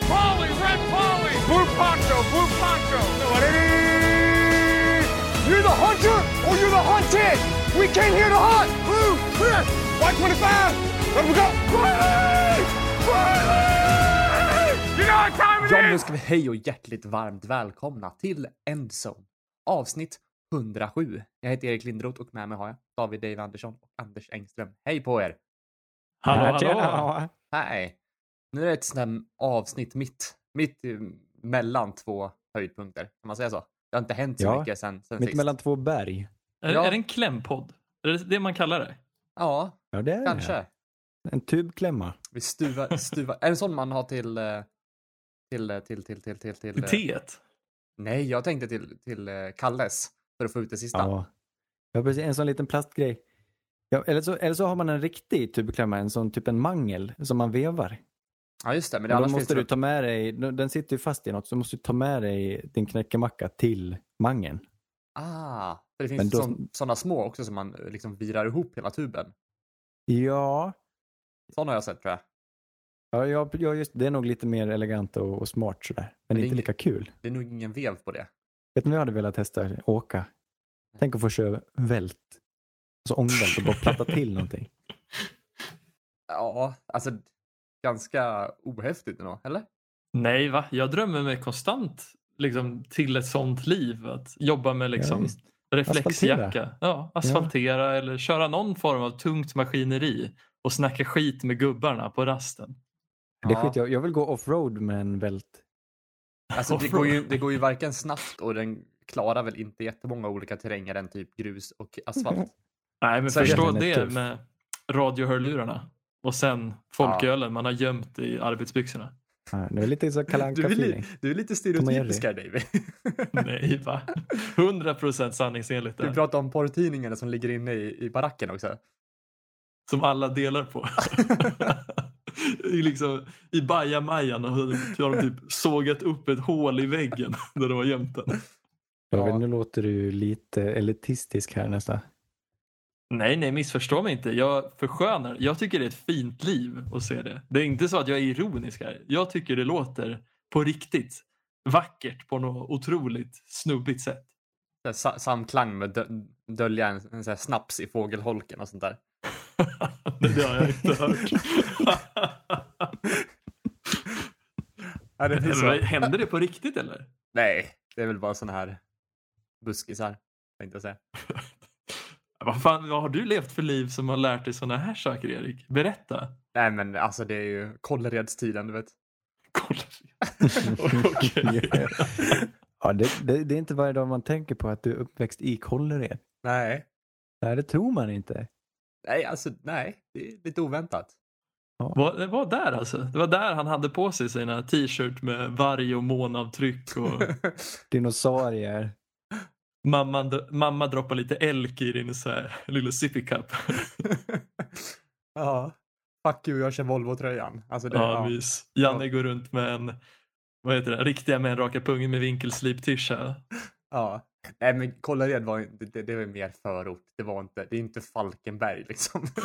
Red Polly, Red Polly, Blue Poncho, Blue Poncho. You're the hunter or you're the hunted. We came here to hunt. Blue, clear. White 25. Let we go. Riley! Riley! You know what time it Ja, nu is? ska vi hej och hjärtligt varmt välkomna till Endzone. Avsnitt 107. Jag heter Erik Lindroth och med mig har jag David Dave Andersson och Anders Engström. Hej på er! Hallå, Tjena, hallå. Hej! Nu är det ett sånt här avsnitt mitt, mitt eh, mellan två höjdpunkter. Kan man säga så? Det har inte hänt så Ja, mycket sen, sen Mitt sist. mellan två berg. Är, Ja. är det en klämpodd? Är det det man kallar det? Ja, Ja, det är kanske. det. En tubklämma. Vi stuvar, stuvar. Är det en sån man har till, eh, till, eh, till, till, till, till, till, Till eh, teet? Nej, jag tänkte till, till Kalles för att få ut det sista. Ja. ja, precis. En sån liten plastgrej. Ja, eller, så, eller så har man en riktig tubklämma, en sån typ en mangel som man vevar. Ja, just det. Men Men det då annars måste du ta med dig, den sitter ju fast i något, så måste du ta med dig din knäckemacka till mangeln. Ah, för det Men finns då- sådana små också som man liksom virar ihop hela tuben. Ja, Sådana har jag sett tror jag. ja, ja, ja just det är nog lite mer elegant och, och smart sådär. Men är inte lika kul. Det är nog ingen vev på det. Vet ni vad jag hade velat testa? Åka. Tänk att få köra vält. Alltså ångvält och bara platta till någonting. Ja, alltså ganska ohäftigt ändå, eller? Nej, va? Jag drömmer mig konstant liksom, till ett sånt liv. Att jobba med liksom, visst. reflexjacka. Asfaltera. Ja, asfaltera eller köra någon form av tungt maskineri och snacka skit med gubbarna på rasten. Det är Ja. skit, jag, jag vill gå offroad med en vält. Alltså det går, ju, det går ju varken snabbt och den klarar väl inte jättemånga olika terränger än typ grus och asfalt. Nej, men Så förstå det med radiohörlurarna. Och sen folkölen man har gömt i arbetsbyxorna. Ja, det är lite så Du är, li, du är lite stereotypisk här David. Nej, va? 100% sanningsenligt Du pratar om porrtidningarna som ligger inne i, i baracken också. Som alla delar på. I, liksom, I bajamajan har de typ sågat upp ett hål i väggen där de har gömt den. David, Ja. nu låter du lite elitistisk här nästan. Nej, nej, missförstå mig inte. Jag förskönar. Jag tycker det är ett fint liv att se det. Det är inte så att jag är ironisk här. Jag tycker det låter på riktigt vackert på något otroligt snubbigt sätt. Samklang med dö, dölja en, en så snaps i fågelholken och sånt där. det har jag inte hört. Ja, det finns så. Eller, Hände det på riktigt eller? Nej, det är väl bara såna här buskisar. Tänkte jag säga. Vad, fan, vad har du levt för liv som har lärt dig sådana här saker Erik? Berätta. Nej men alltså det är ju Kålleredstiden du vet. Okej. Ja, det, det, det är inte varje dag man tänker på att du är uppväxt i Kållered. Nej. Nej, det tror man inte. Nej alltså nej. Det är lite oväntat. Var, det var där alltså. Det var där han hade på sig sina t-shirt med varg och månavtryck och Dinosaurier. Mamma, mamma droppar lite elk i din så här, lilla sippy cup. ja. Fuck you, jag kör Volvo-tröjan. Alltså det, Ja, ja. mys. Janne går runt med en vad heter det? Riktiga män raka pungen med vinkelsliptisha. ja. Nej men Kållered var det, det, det var mer förort. Det var inte, det är inte Falkenberg liksom.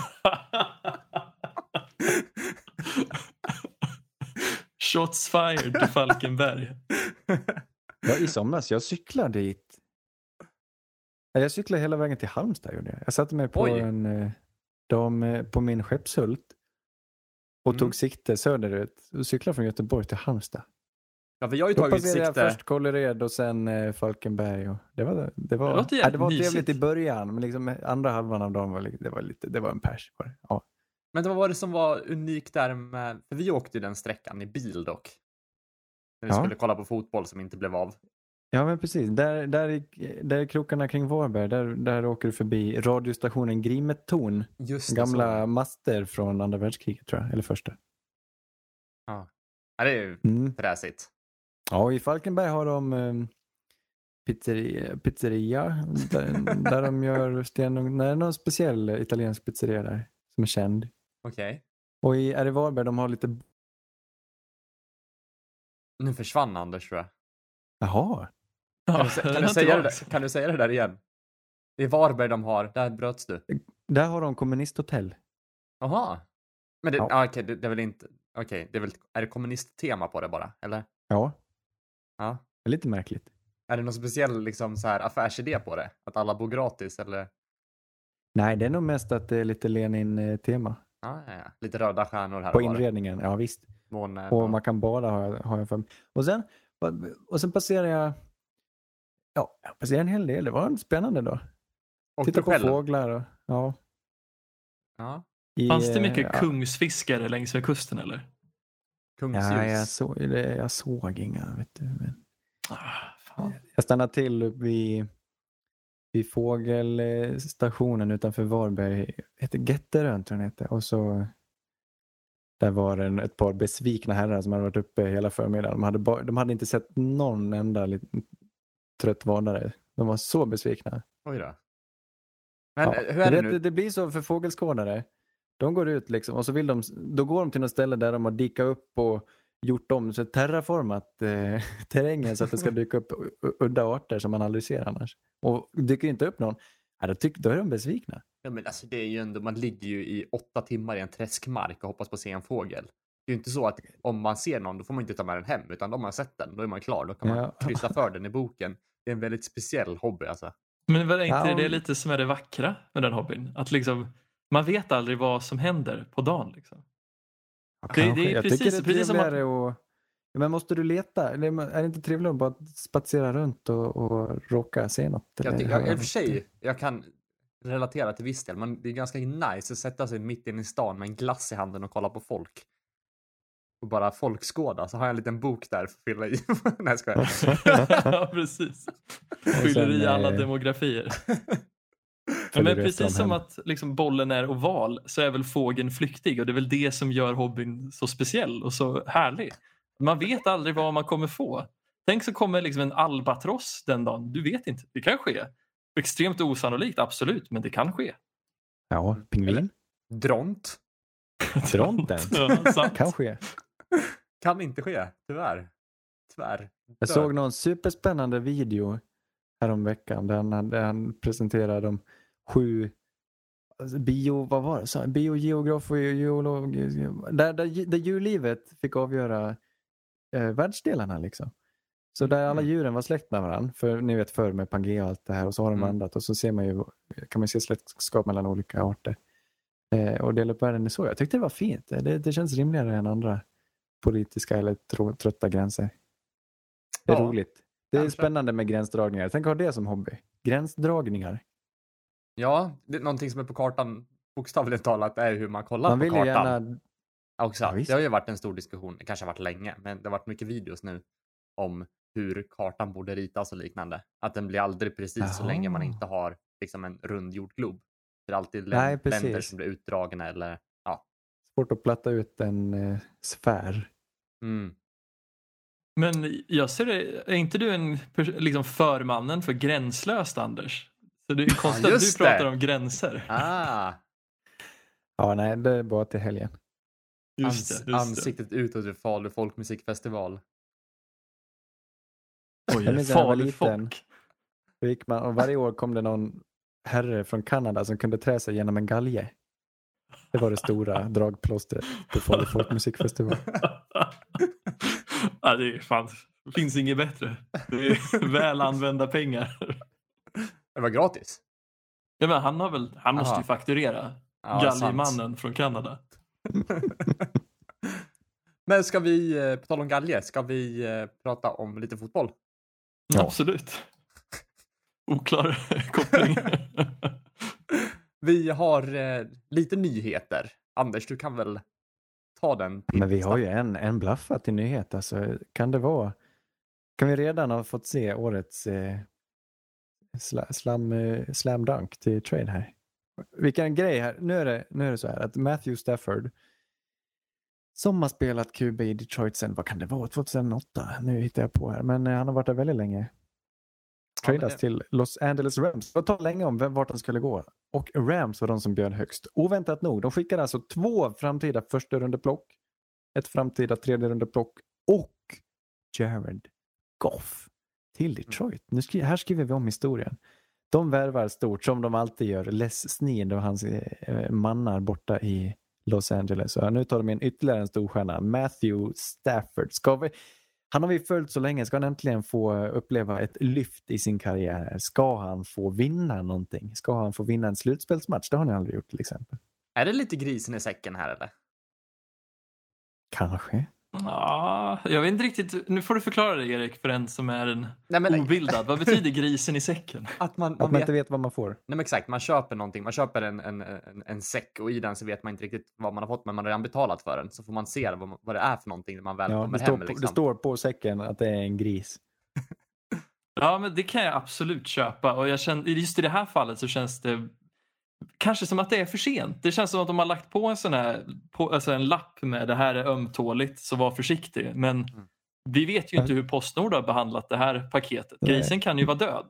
Shots fired till Falkenberg. Ja, I somras, jag cyklade dit. Ja, Jag cyklade hela vägen till Halmstad. Gjorde jag. jag satte mig på Oj. en eh, dam eh, på min Skeppshult och Mm. tog sikte söderut och cyklade från Göteborg till Halmstad. ja, jag har ju Då tagit passerade jag sikte. först Kållered och sen eh, Falkenberg. Och det var, det var, Det ja, det var trevligt i början, men liksom andra halvan av dagen var, det var, lite, det var en pers. var det. Ja. Men vad var det som var unikt där med, för vi åkte ju den sträckan i bil dock. När vi Ja. skulle kolla på fotboll som inte blev av. ja, men precis. Där, där, i- där i krokarna kring Varberg, där, där åker du förbi radiostationen Grimeton. Just det, Gamla så. master från andra världskriget tror jag, eller första. Ja, det är ju Mm. fräsigt. Ja, och i Falkenberg har de um, pizzeria, pizzeria där, där de gör sten... Nej, någon speciell italiensk pizzeria där som är känd. Okej. Och i, är det Varberg de har lite... Nu försvann Anders tror jag. Jaha, Kan du, kan, du säga det där, kan du säga det där igen? Det är Varberg de har, där bröts du. där har de kommunisthotell. Jaha. Men det, Ja. okej, det, det är väl inte, Okej, det är väl, är det kommunisttema på det bara? Eller? Ja, Ja. det är lite märkligt. Är det någon speciell liksom, så här, affärsidé på det? Att alla bor gratis eller? Nej, det är nog mest att det är lite Lenin-tema Ja, ja, ja. Lite röda stjärnor här på och var. inredningen. Ja, visst. Månen Och och... man kan bada har jag, har jag för mig. Och sen, och sen passerar jag Ja, jag passerade en hel del. Det var spännande då. och Titta på själv? fåglar och ja. Ja. I, Fanns det mycket ja, kungsfiskare längs med kusten eller? Kungsljus. Ja, jag, såg, jag såg inga. Vet du. Men Ah, fan. jag stannade till vid, vid fågelstationen utanför Varberg. Hette Getterön tror jag den hette. Och så där var det ett par besvikna herrar som hade varit uppe hela förmiddagen. De hade, ba, de hade inte sett någon enda trött vadare. De var så besvikna. Oj då. Men Ja, eh, hur är det vet, nu? det blir så för fågelskådare. De går ut liksom och så vill de, då går de till något ställe där de har dikat upp och gjort om, så terraformat eh, terrängen så att det ska dyka upp udda arter som man aldrig ser annars. Och dyker inte upp någon, ja, då, tyck, då är de besvikna. Ja, men alltså, det är ju ändå, man ligger ju i åtta timmar i en träskmark och hoppas på att se en fågel. Det är ju inte så att om man ser någon, då får man inte ta med den hem, utan om man har sett den, då är man klar. Då kan man Ja. kryssa för den i boken. Det är en väldigt speciell hobby alltså. Men var det inte Ja, det lite som är det vackra med den hobbyn? Att liksom, man vet aldrig vad som händer på dagen. Liksom. Ja, Det- det är jag precis- tycker det är precis som att- och, men måste du leta? Eller Är det inte trevligare att bara spatsera runt och, och råka se något? Jag, tycker- jag, I och för sig, jag kan relatera till viss del, men det är ganska nice att sätta sig mitt inne i stan med en glass i handen och kolla på folk. Och bara folkskåda, så har jag en liten bok där för att fylla i. Nej, jag skojar. ja, precis. Fyller i alla eh, demografier. Men precis som att liksom, bollen är oval så är väl fågeln flyktig och det är väl det som gör hobbyn så speciell och så härlig. Man vet aldrig vad man kommer få. Tänk så kommer liksom en albatross den dagen. Du vet inte. Det kan ske. Extremt osannolikt, absolut, men det kan ske. Ja, pingvin. Dront. Dronten. Ja, sant. Kanske. Kan inte ske, tyvärr. Tyvärr. Jag Dör. såg någon superspännande video häromveckan där han, där han presenterade de sju alltså bio, vad var det, Så- biogeograf och geolog, där, där, där djurlivet fick avgöra eh, världsdelarna liksom. Så där alla Mm. djuren var släkt med varandra, för ni vet förr med Pangea och allt det här och så har de Mm. vandrat och så ser man ju, kan man se släktskap mellan olika arter. Eh, och dela upp världen är så. Jag tyckte det var fint. Det, det känns rimligare än andra politiska eller tro, trötta gränser. Det är Ja, roligt. Det är spännande med gränsdragningar. Tänk att ha det som hobby. Gränsdragningar. Ja, det är någonting som är på kartan bokstavligt talat är hur man kollar Man på vill ju kartan. gärna... Också, Ja, det har ju varit en stor diskussion, det kanske har varit länge, men det har varit mycket videos nu om hur kartan borde ritas och liknande. Att den blir aldrig precis så länge man inte har liksom en rund jordglob. Det är alltid Nej, län- länder precis. som blir utdragna eller ja. Svårt att platta ut en eh, sfär. Mm. Men jag ser det, är inte du en liksom förmannen för gränslöst Anders? Så det är konstigt att du pratar det. om gränser. Ah, Ja, nej, det är bara till helgen. Just ans- det, just ansiktet utåt vid Falu folkmusikfestival. det. Oj, liten. folk. Då gick man, och varje år kom det någon herre från Kanada som kunde trä sig genom en galge. Det var det stora dragplåstret på Falu folkmusikfestival. ja, det är fan, det finns inget bättre. Det är väl använda pengar. Det var gratis. Ja, men han, har väl, han måste ju fakturera. Ja, sant. Galgemannen från Kanada. Men ska vi, eh, på tal om galge, ska vi eh, prata om lite fotboll? Ja. Absolut. Oklar koppling. Vi har eh, lite nyheter. Anders, du kan väl ta den? Men vi har ju en, en blaffa till nyhet. Alltså, kan det vara... Kan vi redan ha fått se årets eh, sla, slam, eh, slam dunk till trade här? Vilken grej här. Nu är, det, nu är det så här att Matthew Stafford som har spelat QB i Detroit sen, vad kan det vara, 2008? Nu hittar jag på här, men eh, han har varit där väldigt länge. Ja, Tradas det- till Los Angeles Rams. Det var länge om vem- vart han skulle gå. Och Rams var de som bjöd högst. Oväntat nog, de skickade alltså två framtida första rundeplock, ett framtida tredje rundeplock och Jared Goff till Detroit. Nu skri- här skriver vi om historien. De värvar stort som de alltid gör. Les Snead och hans eh, mannar borta i Los Angeles. Så nu tar de in ytterligare en storstjärna, Matthew Stafford. Ska vi, han har vi följt så länge. Ska han äntligen få uppleva ett lyft i sin karriär? Ska han få vinna någonting? Ska han få vinna en slutspelsmatch? Det har han aldrig gjort till exempel. Är det lite grisen i säcken här eller? Kanske. Ja, jag vet inte riktigt. Nu får du förklara det Erik för en som är en Nej, men, obildad. Vad betyder grisen i säcken? att man, Att man man vet, inte vet vad man får. nej men exakt, man köper någonting, man köper en, en, en, en säck och i den så vet man inte riktigt vad man har fått men man har redan betalat för den så får man se vad, man- vad det är för någonting när man väl Ja, kommer hem. på, Liksom. det står på säcken att det är en gris. Ja, men det kan jag absolut köpa. Och jag känner, just i det här fallet så känns det kanske som att det är för sent. Det känns som att de har lagt på en sån här på, alltså en lapp med det här är ömtåligt så var försiktig. Men Mm. vi vet ju inte hur Postnord har behandlat det här paketet. Nej. Grisen kan ju vara död.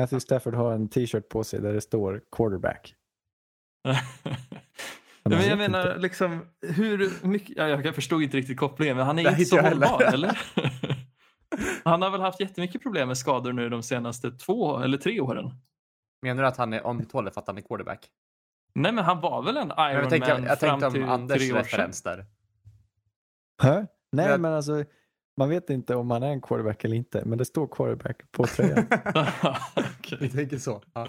Matthew Stafford har en t-shirt på sig där det står quarterback. Men jag menar, inte. liksom, hur mycket... Ja, jag förstod inte riktigt kopplingen, men han är Nej, inte så hållbar, eller? han har väl haft jättemycket problem med skador nu de senaste två eller tre åren. Menar du att han är omtålig för att han är quarterback? Nej, men han var väl en Men jag Iron tänkte, Man jag fram tänkte till om Anders tre år sedan. referens där. Hä? Nej, Jag- men alltså man vet inte om man är en quarterback eller inte, men det står quarterback på tröjan. Okej. Vi tänker så. Ja.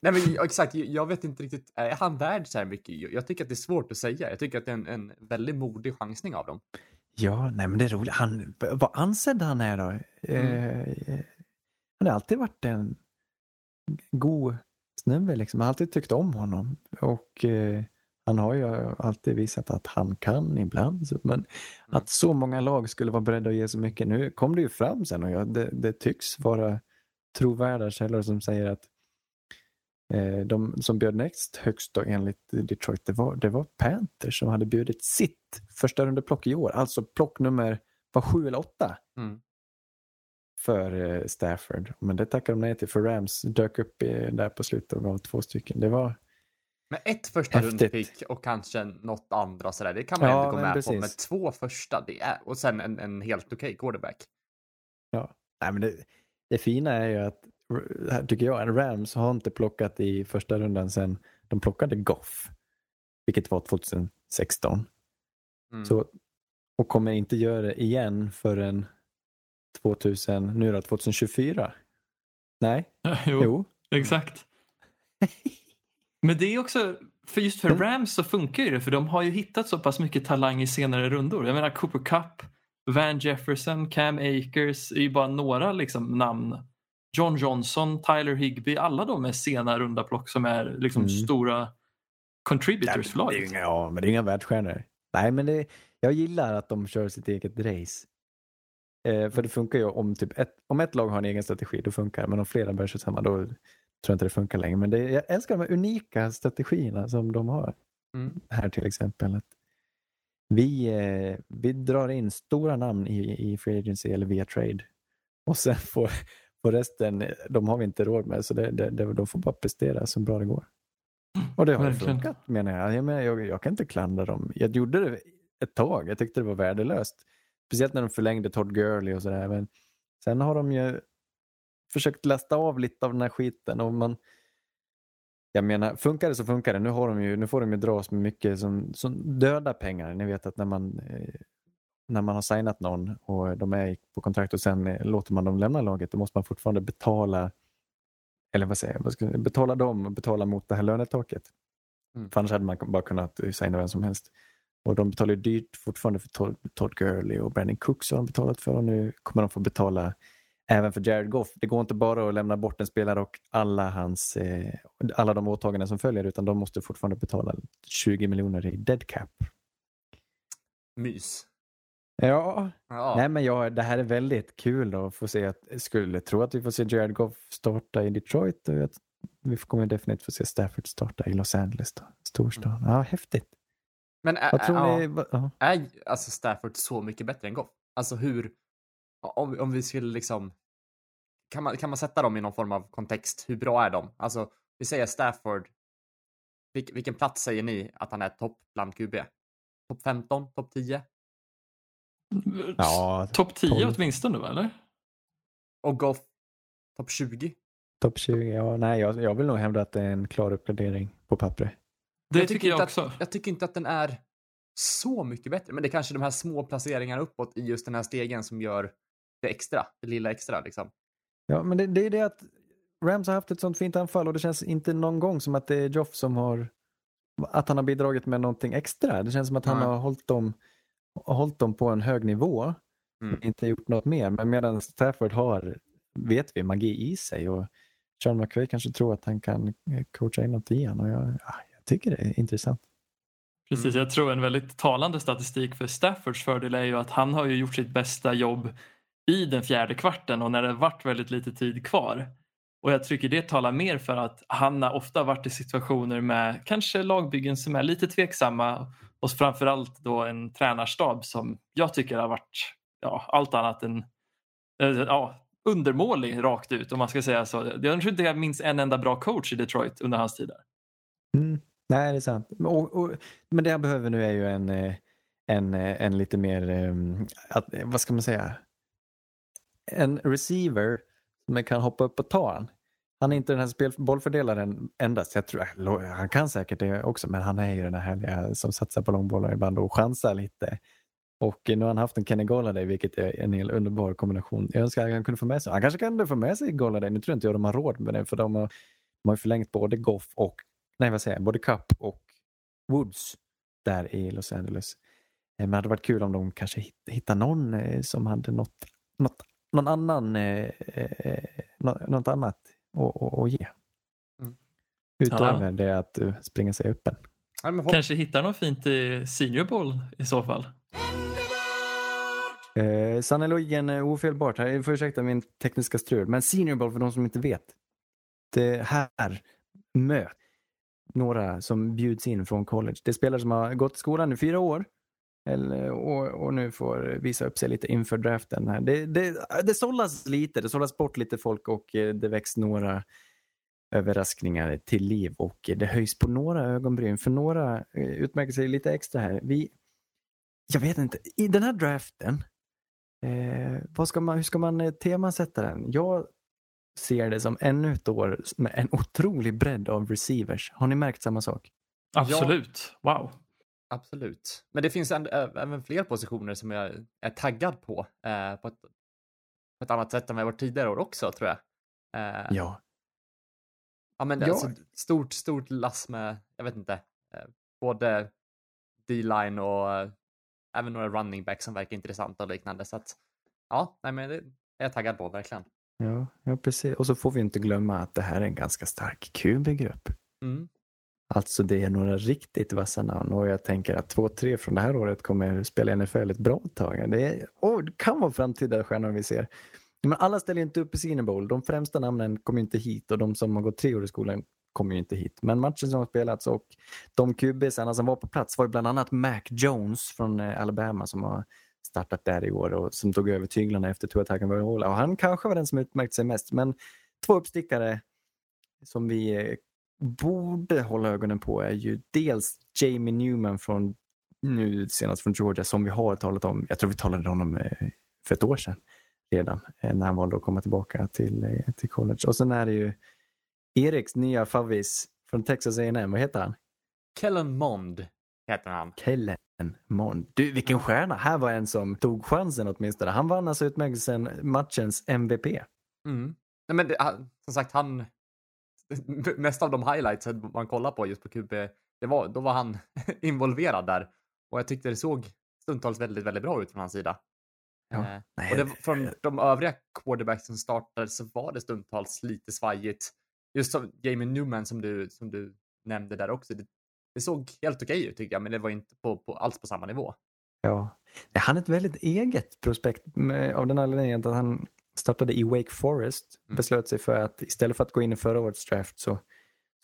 Nej men exakt, jag vet inte riktigt, är han värd så här mycket? Jag- Jag tycker att det är svårt att säga. Jag tycker att det är en, en väldigt modig chansning av dem. ja, nej men det är roligt. Han, vad ansedd han är då? Eh, han har alltid varit en god snubbe liksom. Jag har alltid tyckt om honom. Och eh, han har ju alltid visat att han kan ibland. Så, men att så många lag skulle vara beredda att ge så mycket. Nu kom det ju fram sen och jag, det, det tycks vara trovärda källor som säger att eh, de som bjöd näst högst då enligt Detroit, det var, det var Panthers som hade bjudit sitt första rundeplock i år. Alltså plock nummer var sju eller åtta Mm. För eh, Stafford. Men det tackade de nej till för Rams dök upp eh, där på slutet och gav två stycken. Det var Men ett första rundpick och kanske något andra sådär, det kan man Ja, ändå gå med på. precis. Men två första, det är, och sen en, en helt okej quarterback. Nej, men det, det fina är ju att, tycker jag, Rams har inte plockat i första rundan sen de plockade Goff, vilket var 2016. Mm. Så, och kommer inte göra det igen förrän 2000, nu då, 2024. Nej, jo, jo. exakt. Men det är också, för just för Rams så funkar ju det för de har ju hittat så pass mycket talang i senare rundor. Jag menar Cooper Cup, Van Jefferson, Cam Akers är ju bara några liksom namn. John Johnson, Tyler Higby, alla de är sena runda plock som är liksom Mm. stora contributors för laget. ja, men det är inga världsstjärnor. Nej, men det, jag gillar att de kör sitt eget race. Eh, för det funkar ju om, typ ett, om ett lag har en egen strategi, då funkar det. Men om flera börjar köra samma, då tror jag inte det funkar längre. Men det, jag älskar de här unika strategierna som de har. Mm. Här till exempel. Att vi, eh, vi drar in stora namn i, i Free Agency eller via trade. Och sen får, får resten, de har vi inte råd med. Så det, det, det, de får bara prestera så bra det går. Och det har Verkligen. funkat menar jag. Jag, menar, jag. Jag kan inte klandra dem. Jag gjorde det ett tag. Jag tyckte det var värdelöst. Speciellt när de förlängde Todd Gurley och sådär. Men sen har de ju försökt lasta av lite av den här skiten. Och man, jag menar, funkar det så funkar det. Nu, har de ju, nu får de ju dras med mycket som, som döda pengar. Ni vet att när man, eh, när man har signat någon och de är på kontrakt och sen eh, låter man dem lämna laget, då måste man fortfarande betala eller vad säger jag, betala dem och betala mot det här lönetaket. Mm. För annars hade man bara kunnat signa vem som helst. Och de betalar ju dyrt fortfarande för Todd, Todd Gurley och Brandon Cooks har de betalat för och nu kommer de få betala även för Jared Goff. Det går inte bara att lämna bort en spelare och alla, hans, eh, alla de åtaganden som följer utan de måste fortfarande betala 20 miljoner i dead cap. Mys. Ja, Ja. nej men ja, det här är väldigt kul då att få se att, skulle tro att vi får se Jared Goff starta i Detroit och att vi kommer definitivt få se Stafford starta i Los Angeles då, storstad. Ja, häftigt. Men är, Vad tror ja, ni? Ja. är alltså Stafford så mycket bättre än Goff? Alltså hur, om, om vi skulle liksom, kan man, kan man sätta dem i någon form av kontext? Hur bra är de? Alltså, vi säger Stafford, vilk, vilken plats säger ni att han är topp bland QB? Topp 15? Topp 10? Ja, Topp 10 tolv. åtminstone va, eller? Och Goff topp 20? topp 20. Ja, nej, jag, jag vill nog hävda att det är en klar uppgradering på pappret. Det jag tycker jag inte också. Att, jag tycker inte att den är så mycket bättre, men det är kanske de här små placeringarna uppåt i just den här stegen som gör det extra, det lilla extra liksom. Ja, men det, det är det att Rams har haft ett sånt fint anfall och det känns inte någon gång som att det är Joff som har att han har bidragit med någonting extra. Det känns som att han Nej. har hållit dem, hållit dem på en hög nivå. Mm. Inte gjort något mer. Men medan Stafford har, vet vi, magi i sig. Och Sean McVay kanske tror att han kan coacha in något i honom. Och jag, ja, jag tycker det är intressant. Precis, jag tror en väldigt talande statistik för Staffords fördel är ju att han har ju gjort sitt bästa jobb i den fjärde kvarten och när det varit väldigt lite tid kvar. Och jag tycker det talar mer för att han har ofta varit i situationer med kanske lagbyggen som är lite tveksamma och framförallt då en tränarstab som jag tycker har varit ja, allt annat än eh, ja, undermålig rakt ut om man ska säga så. Jag tror inte jag minns en enda bra coach i Detroit under hans tid där. Mm. Nej, det är sant. Och, och, men det han behöver nu är ju en, eh, en, eh, en lite mer, ehm, att, eh, vad ska man säga, en receiver som kan hoppa upp och ta han. Han är inte den här spel, bollfördelaren endast. Jag tror, han kan säkert det också, men han är ju den här härliga som satsar på långbollar ibland och chansar lite. Och nu har han haft en Kenny Golladay, vilket är en helt underbar kombination. Jag önskar att han kunde få med sig, han kanske kan få med sig Golladay. Nu tror jag inte jag de har råd med det, för de har, de har ju förlängt både Goff och, nej vad säger jag, både Cup och Woods där i Los Angeles. Eh, Men det hade varit kul om de kanske hitt- hittar någon eh, som hade något, något, någon annan, eh, nå- något annat att, ge. Mm. Utöver Ja. det att springa sig öppen. Ja, Kanske hittar något fint i Senior Bowl i så fall. Eh, Sannerligen ofelbart. Här, jag får ursäkta min tekniska strul. Men Senior Bowl för de som inte vet. Det här möt några som bjuds in från college. Det är spelare som har gått i skolan i fyra år. Eller, och, och nu får visa upp sig lite inför draften. Här. Det, det, det sållas lite, det sållas bort lite folk och eh, det väcks några överraskningar till liv och det höjs på några ögonbryn. För några eh, utmärker sig lite extra här. Vi, jag vet inte, i den här draften Eh, vad ska man, hur ska man eh, temasätta den? Jag ser det som ännu ett år med en otrolig bredd av receivers. Har ni märkt samma sak? Absolut. Wow. Absolut. Men det finns en, även fler positioner som jag är taggad på. Eh, på, ett, på ett annat sätt än vad jag varit tidigare år också, tror jag. Eh, Ja. Ja, men Ja. alltså, stort, stort lass med, jag vet inte, eh, både D-line och eh, även några running backs som verkar intressanta och liknande. Så att, ja, nej, men det är jag taggad på, verkligen. Ja, ja, precis. Och så får vi inte glömma att det här är en ganska stark QB-grupp. Mm. Alltså det är några riktigt vassa namn och jag tänker att två, tre från det här året kommer spela i NFL ett bra tag. Det, är, oh, det kan vara framtida stjärnor vi ser. Men alla ställer inte upp i Senior Bowl. De främsta namnen kommer inte hit och de som har gått tre år i skolan kommer ju inte hit. Men matchen som har spelats och de QBsarna som var på plats var ju bland annat Mac Jones från eh, Alabama som har startat där i år och som tog över tyglarna efter Tua Tagovailoa. Och han kanske var den som utmärkte sig mest. Men två uppstickare som vi eh, borde hålla ögonen på är ju dels Jamie Newman från nu senast från Georgia som vi har talat om. Jag tror vi talade om honom eh, för ett år sedan redan eh, när han valde att komma tillbaka till, till college. Och sen är det ju Eriks nya favvis från Texas A&M. Vad heter han? Kellen Mond heter han. Kellen Mond. Du, vilken stjärna! Här var en som tog chansen åtminstone. Han vann alltså utmärkelsen matchens MVP. Mm. Nej, men det, han- som sagt, han... Mesta av de highlights man kollar på just på QB, det var, då var han involverad där. Och jag tyckte det såg stundtals väldigt, väldigt bra ut från hans sida. Ja. Eh, Nej, och det, från de övriga quarterbacks som startade så var det stundtals lite svajigt. Just som Jamie Newman som du, som du nämnde där också. Det, det såg helt okej ut tyckte jag, men det var inte på, på, alls på samma nivå. Ja. Han är ett väldigt eget prospekt med, av den anledningen att han startade i Wake Forest. Mm. Beslöt sig för att istället för att gå in i förra årets draft så,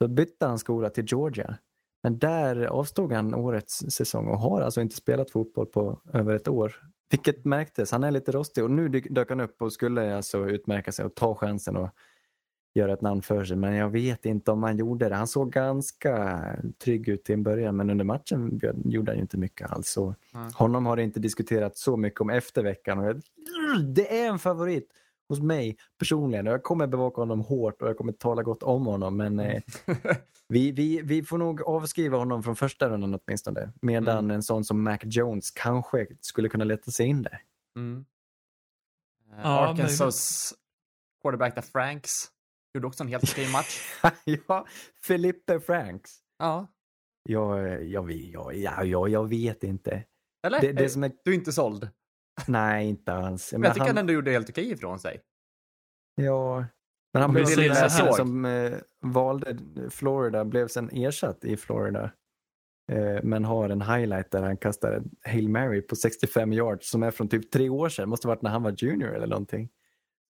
så bytte han skola till Georgia. Men där avstod han årets säsong och har alltså inte spelat fotboll på över ett år. Vilket märktes. Han är lite rostig och nu dök han upp och skulle alltså utmärka sig och ta chansen och göra ett namn för sig. Men jag vet inte om han gjorde det. Han såg ganska trygg ut till en början men under matchen bjöd- gjorde han ju inte mycket alls. Och Mm. Honom har det inte diskuterats så mycket om efter veckan. Och jag, det är en favorit. hos mig personligen. Jag kommer bevaka honom hårt och jag kommer tala gott om honom. Men eh, vi, vi, vi får nog avskriva honom från första rundan åtminstone. Medan Mm. en sån som Mac Jones kanske skulle kunna leta sig in där. Mm. Eh, Ja, Arkansas quarterback där Franks gjorde också en helt okej match. ja, Felipe Franks. Ja. Jag, jag, jag, jag, jag, jag vet inte. Eller? Det, det som är, Du är inte såld? nej, inte alls. Men jag tycker han, han ändå gjorde helt okej ifrån sig. Ja, men han blev så där här. som eh, valde Florida, blev sen ersatt i Florida. Eh, men har en highlight där han kastar en Hail Mary på 65 yards som är från typ tre år sedan. Måste varit när han var junior eller någonting.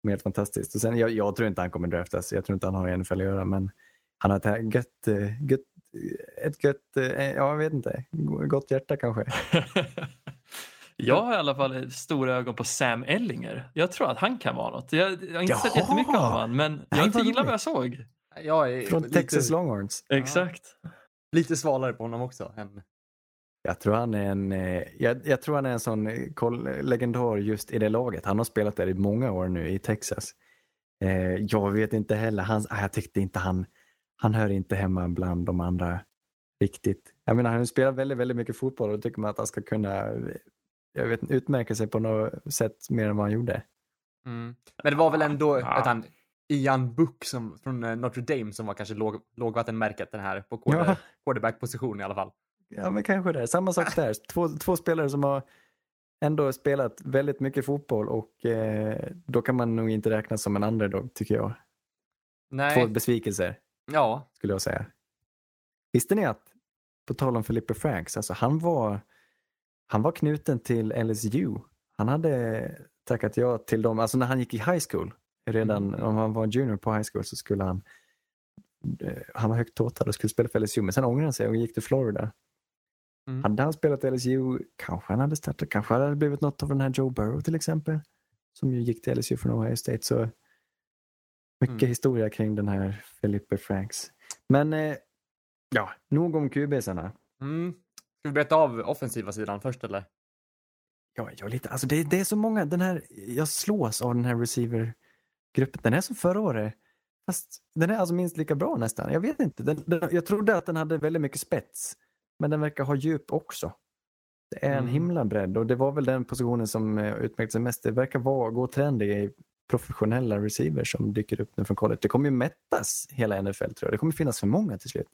Helt fantastiskt. Och sen, jag, jag tror inte han kommer draftas. Jag tror inte han har i NFL att göra. Men han har ett här gött, eh, gött, ett gött, eh, ja jag vet inte, gott hjärta kanske. Jag har i alla fall stora ögon på Sam Ellinger. Jag tror att han kan vara något. Jag, jag har inte sett Jaha! jättemycket av honom, men jag gillar vad jag såg. Jag är Från lite, Texas Longhorns. Exakt. lite svalare på honom också. Än... Jag tror han är en, eh, jag, jag tror han är en sån eh, koll- legendar just i det laget. Han har spelat där i många år nu i Texas. Eh, jag vet inte heller, han, ah, jag tyckte inte han, han hör inte hemma bland de andra riktigt. Jag menar han spelar väldigt, väldigt mycket fotboll och då tycker man att han ska kunna eh, jag vet, inte, utmärka sig på något sätt mer än vad han gjorde. Mm. Men det var väl ändå att han, Ian Book som, från eh, Notre Dame som var kanske låg, lågvattenmärket den här på quarter, Ja. quarterback-position i alla fall. Ja men kanske det. Samma sak där. Två, två spelare som har ändå spelat väldigt mycket fotboll och eh, då kan man nog inte räknas som en underdog tycker jag. Två Nej, besvikelser. ja. skulle jag säga. Visste ni att, på tal om Felipe Franks, alltså han var, han var knuten till LSU. Han hade tackat ja till dem, alltså när han gick i high school, redan Mm. om han var junior på high school så skulle han, eh, han var högt tåtad och skulle spela för LSU, men sen ångrade han sig och gick till Florida. Mm. Hade han spelat LSU, kanske han hade startat, kanske hade det blivit något av den här Joe Burrow till exempel, som ju gick till LSU från Ohio State. Så mycket Mm. historia kring den här Felipe Franks. Men eh, ja, nog om QB-sarna. Mm. Ska vi beta av offensiva sidan först eller? Ja, jag lite, alltså det, det är så många, den här, jag slås av den här receiver-gruppen. Den är som förra året. Fast den är alltså minst lika bra nästan. Jag vet inte. Den, den, jag trodde att den hade väldigt mycket spets. Men den verkar ha djup också. Det är en Mm. himla bredd och det var väl den positionen som eh, utmärkte sig mest. Det verkar vara, gå trend i professionella receivers som dyker upp nu från college. Det kommer ju mättas hela NFL tror jag. Det kommer finnas för många till slut.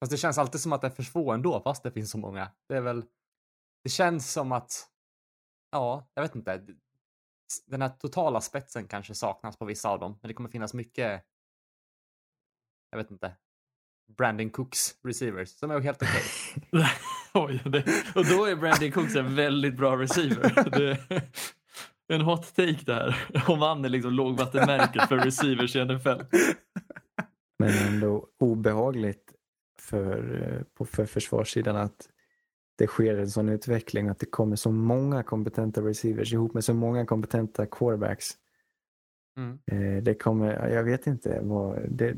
Fast det känns alltid som att det är för få ändå, fast det finns så många. Det är väl... Det känns som att... Ja, jag vet inte. Den här totala spetsen kanske saknas på vissa av dem, men det kommer finnas mycket... Jag vet inte. Brandon Cooks receivers, som är helt okej. Oj, det, och då är Brandon Cooks en väldigt bra receiver. Det är en hot take där. Om han är liksom lågvattenmärket för receivers i NFL. Men ändå obehagligt för, på, för försvarssidan att det sker en sån utveckling att det kommer så många kompetenta receivers ihop med så många kompetenta quarterbacks. Mm. Eh, Det kommer, jag vet inte vad det,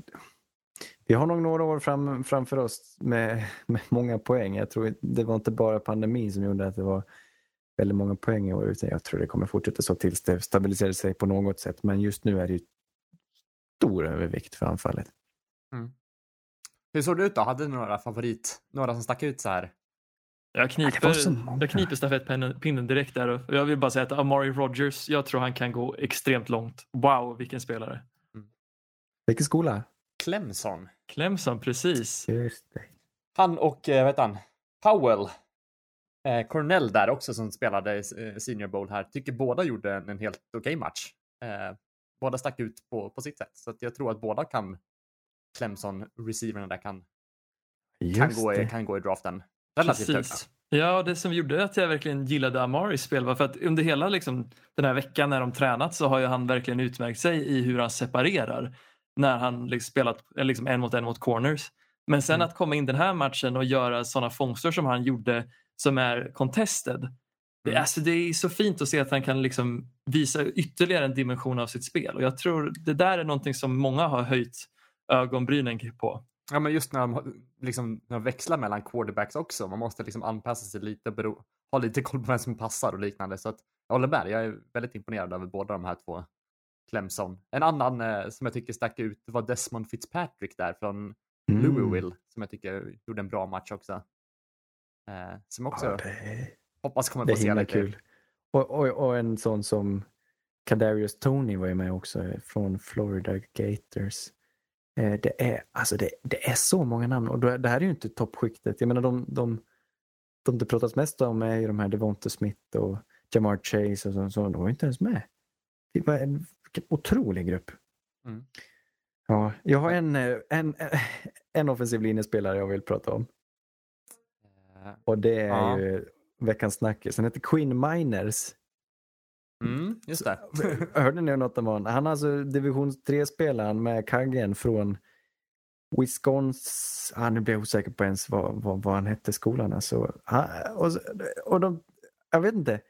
vi har nog några år fram, framför oss med, med många poäng. Jag tror det var inte bara pandemin som gjorde att det var väldigt många poäng i år utan jag tror det kommer fortsätta så tills det stabiliserar sig på något sätt. Men just nu är det ju stor övervikt för anfallet. Hur såg det ut då? Hade du några favorit? Några som stack ut så här? Jag kniper, jag kniper stafettpinnen direkt där. Och jag vill bara säga att Amari Rogers, jag tror han kan gå extremt långt. Wow, vilken spelare. Vilken skola? Clemson. Clemson, precis. Just det. Han och, eh, vad heter han? Powell. Eh, Cornell där också som spelade eh, Senior Bowl här. Tycker båda gjorde en, en helt okej match. Eh, båda stack ut på, på sitt sätt. Så att jag tror att båda kan Clemson-receiverna där kan, kan, gå i, kan gå i draften. Relativt högt. Precis. Ja, det som gjorde att jag verkligen gillade Amaris spel var för att under hela liksom, den här veckan när de tränat så har ju han verkligen utmärkt sig i hur han separerar när han liksom spelat eh, liksom en mot en mot corners. Men sen Mm. att komma in den här matchen och göra sådana fångster som han gjorde som är contested. Det, Mm. alltså, det är så fint att se att han kan liksom visa ytterligare en dimension av sitt spel och jag tror det där är någonting som många har höjt ögonbrynen på. Ja, men just när de, liksom, när de växlar mellan quarterbacks också. Man måste liksom anpassa sig lite, bero, ha lite koll på vem som passar och liknande. Så att, jag håller med, jag är väldigt imponerad över båda de här två Clemson. En annan eh, som jag tycker stack ut var Desmond Fitzpatrick där från Mm. Louisville som jag tycker gjorde en bra match också. Eh, som också Ja, det, hoppas kommer det få se lite. kul. Och, och, och en sån som Kadarius Tony var ju med också eh, från Florida Gators. Eh, Det är, alltså det, det är så många namn och det här är ju inte toppskiktet. Jag menar de, de, de det pratas mest om är ju de här Devonta Smith och Jamar Chase och så, så de var ju inte ens med. Det var en otrolig grupp. Mm. Ja, jag har en, eh, en, en offensiv linjespelare jag vill prata om Eh, och det är Ja. ju veckans snackis. Han heter Quinn Miners. Mm, just det. Hörde ni något om honom? Han är alltså division 3-spelaren med kaggen från Wisconsin. Ah, nu blir jag osäker på ens vad, vad, vad han hette skolan. Alltså. Han, och, och de, jag vet inte.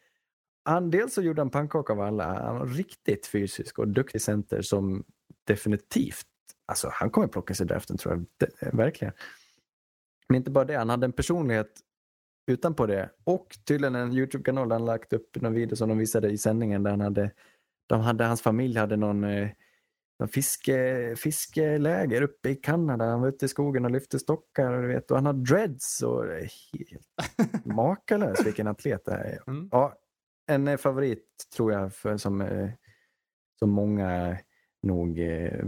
Han, dels så gjorde han pannkaka av alla. Han var riktigt fysisk och duktig center som definitivt, alltså han kommer plocka sig draften tror jag. Det, verkligen. Men inte bara det, han hade en personlighet utanpå det och tydligen en Youtube-kanal där han lagt upp någon video som de visade i sändningen där han hade, de hade hans familj hade någon, eh, någon fiske, fiskeläger uppe i Kanada. Han var ute i skogen och lyfte stockar och, du vet, och han har dreads och helt makalös vilken atlet det här är. Mm. Ja, en eh, favorit tror jag för, som, eh, som många nog eh,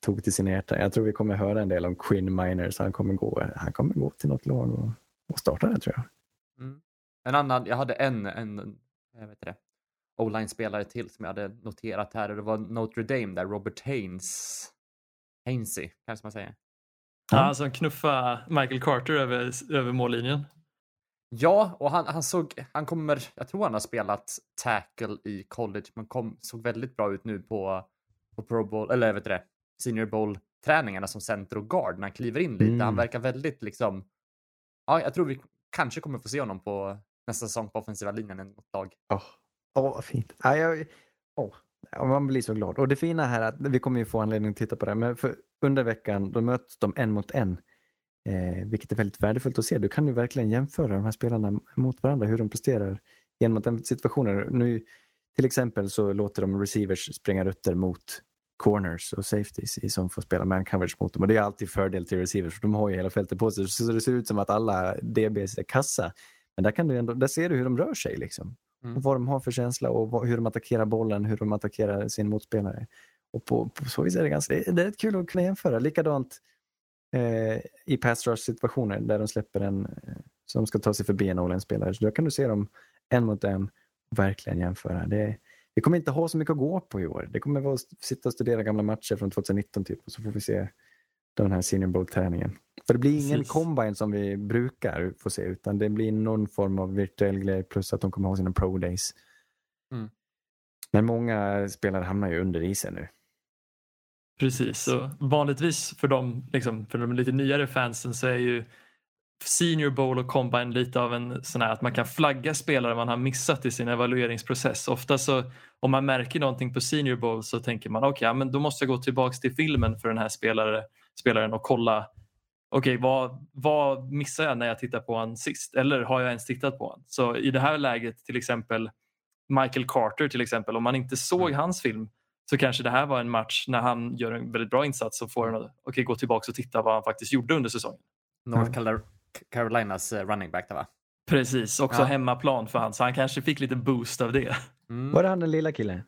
tog till sina hjärtan. Jag tror vi kommer höra en del om Quinn Miners. Han kommer gå, han kommer gå till något lag och, och starta det tror jag. Mm. En annan, jag hade en, en jag vet det, O-line-spelare till som jag hade noterat här och det var Notre Dame där, Robert Haynes. Hainsey, kanske man säger. Ja, han som knuffade Michael Carter över, över mållinjen. Ja, och han, han såg, han kommer, jag tror han har spelat tackle i college, men kom, såg väldigt bra ut nu på, på Pro Bowl, eller vet du det, Senior Bowl träningarna som center och guard när han kliver in lite. Mm. Han verkar väldigt liksom, ja, jag tror vi kanske kommer få se honom på nästa säsong på offensiva linjen i något lag. Åh, oh, vad fint. Ja, jag, ja, man blir så glad. Och det fina här är att vi kommer ju få anledning att titta på det. Men för under veckan då möts de en mot en. Eh, vilket är väldigt värdefullt att se. Du kan ju verkligen jämföra de här spelarna mot varandra. Hur de presterar genom den situationen. Nu, till exempel så låter de receivers springa rutter mot corners och safeties som får spela man coverage mot dem. Och det är alltid fördel till receivers för de har ju hela fältet på sig. Så det ser ut som att alla DBs är kassa. Men där, kan du ändå, där ser du hur de rör sig. Liksom. Mm. Och vad de har för känsla och vad, hur de attackerar bollen, hur de attackerar sin motspelare. Och på, på så vis är det ganska det, är- det är rätt kul att kunna jämföra. Likadant eh, i pass rush situationer där de släpper en eh, som ska ta sig förbi en O-line-spelare. Så då kan du se dem en mot en och verkligen jämföra. Det, vi kommer inte ha så mycket att gå på i år. Det kommer vara att sitta och studera gamla matcher från 2019 typ och så får vi se den här Senior Bowl-träningen. För det blir ingen Precis. combine som vi brukar få se utan det blir någon form av virtuell grej plus att de kommer ha sina pro days. Mm. Men många spelare hamnar ju under isen nu. Precis, och vanligtvis för de, liksom, för de lite nyare fansen så är ju Senior Bowl och Combine lite av en sån här att man kan flagga spelare man har missat i sin evalueringsprocess. Ofta så om man märker någonting på Senior Bowl så tänker man okej, okay, ja, men då måste jag gå tillbaks till filmen för den här spelare, spelaren och kolla okej, vad, vad missar jag när jag tittar på honom sist? Eller har jag ens tittat på honom? Så i det här läget till exempel Michael Carter till exempel, om man inte såg hans film så kanske det här var en match när han gör en väldigt bra insats så får han okay, gå tillbaka och titta vad han faktiskt gjorde under säsongen. North Carol- Carolinas eh, running back där va? Precis, också Ja. hemmaplan för han så han kanske fick lite boost av det. Mm. Var det han den lilla killen?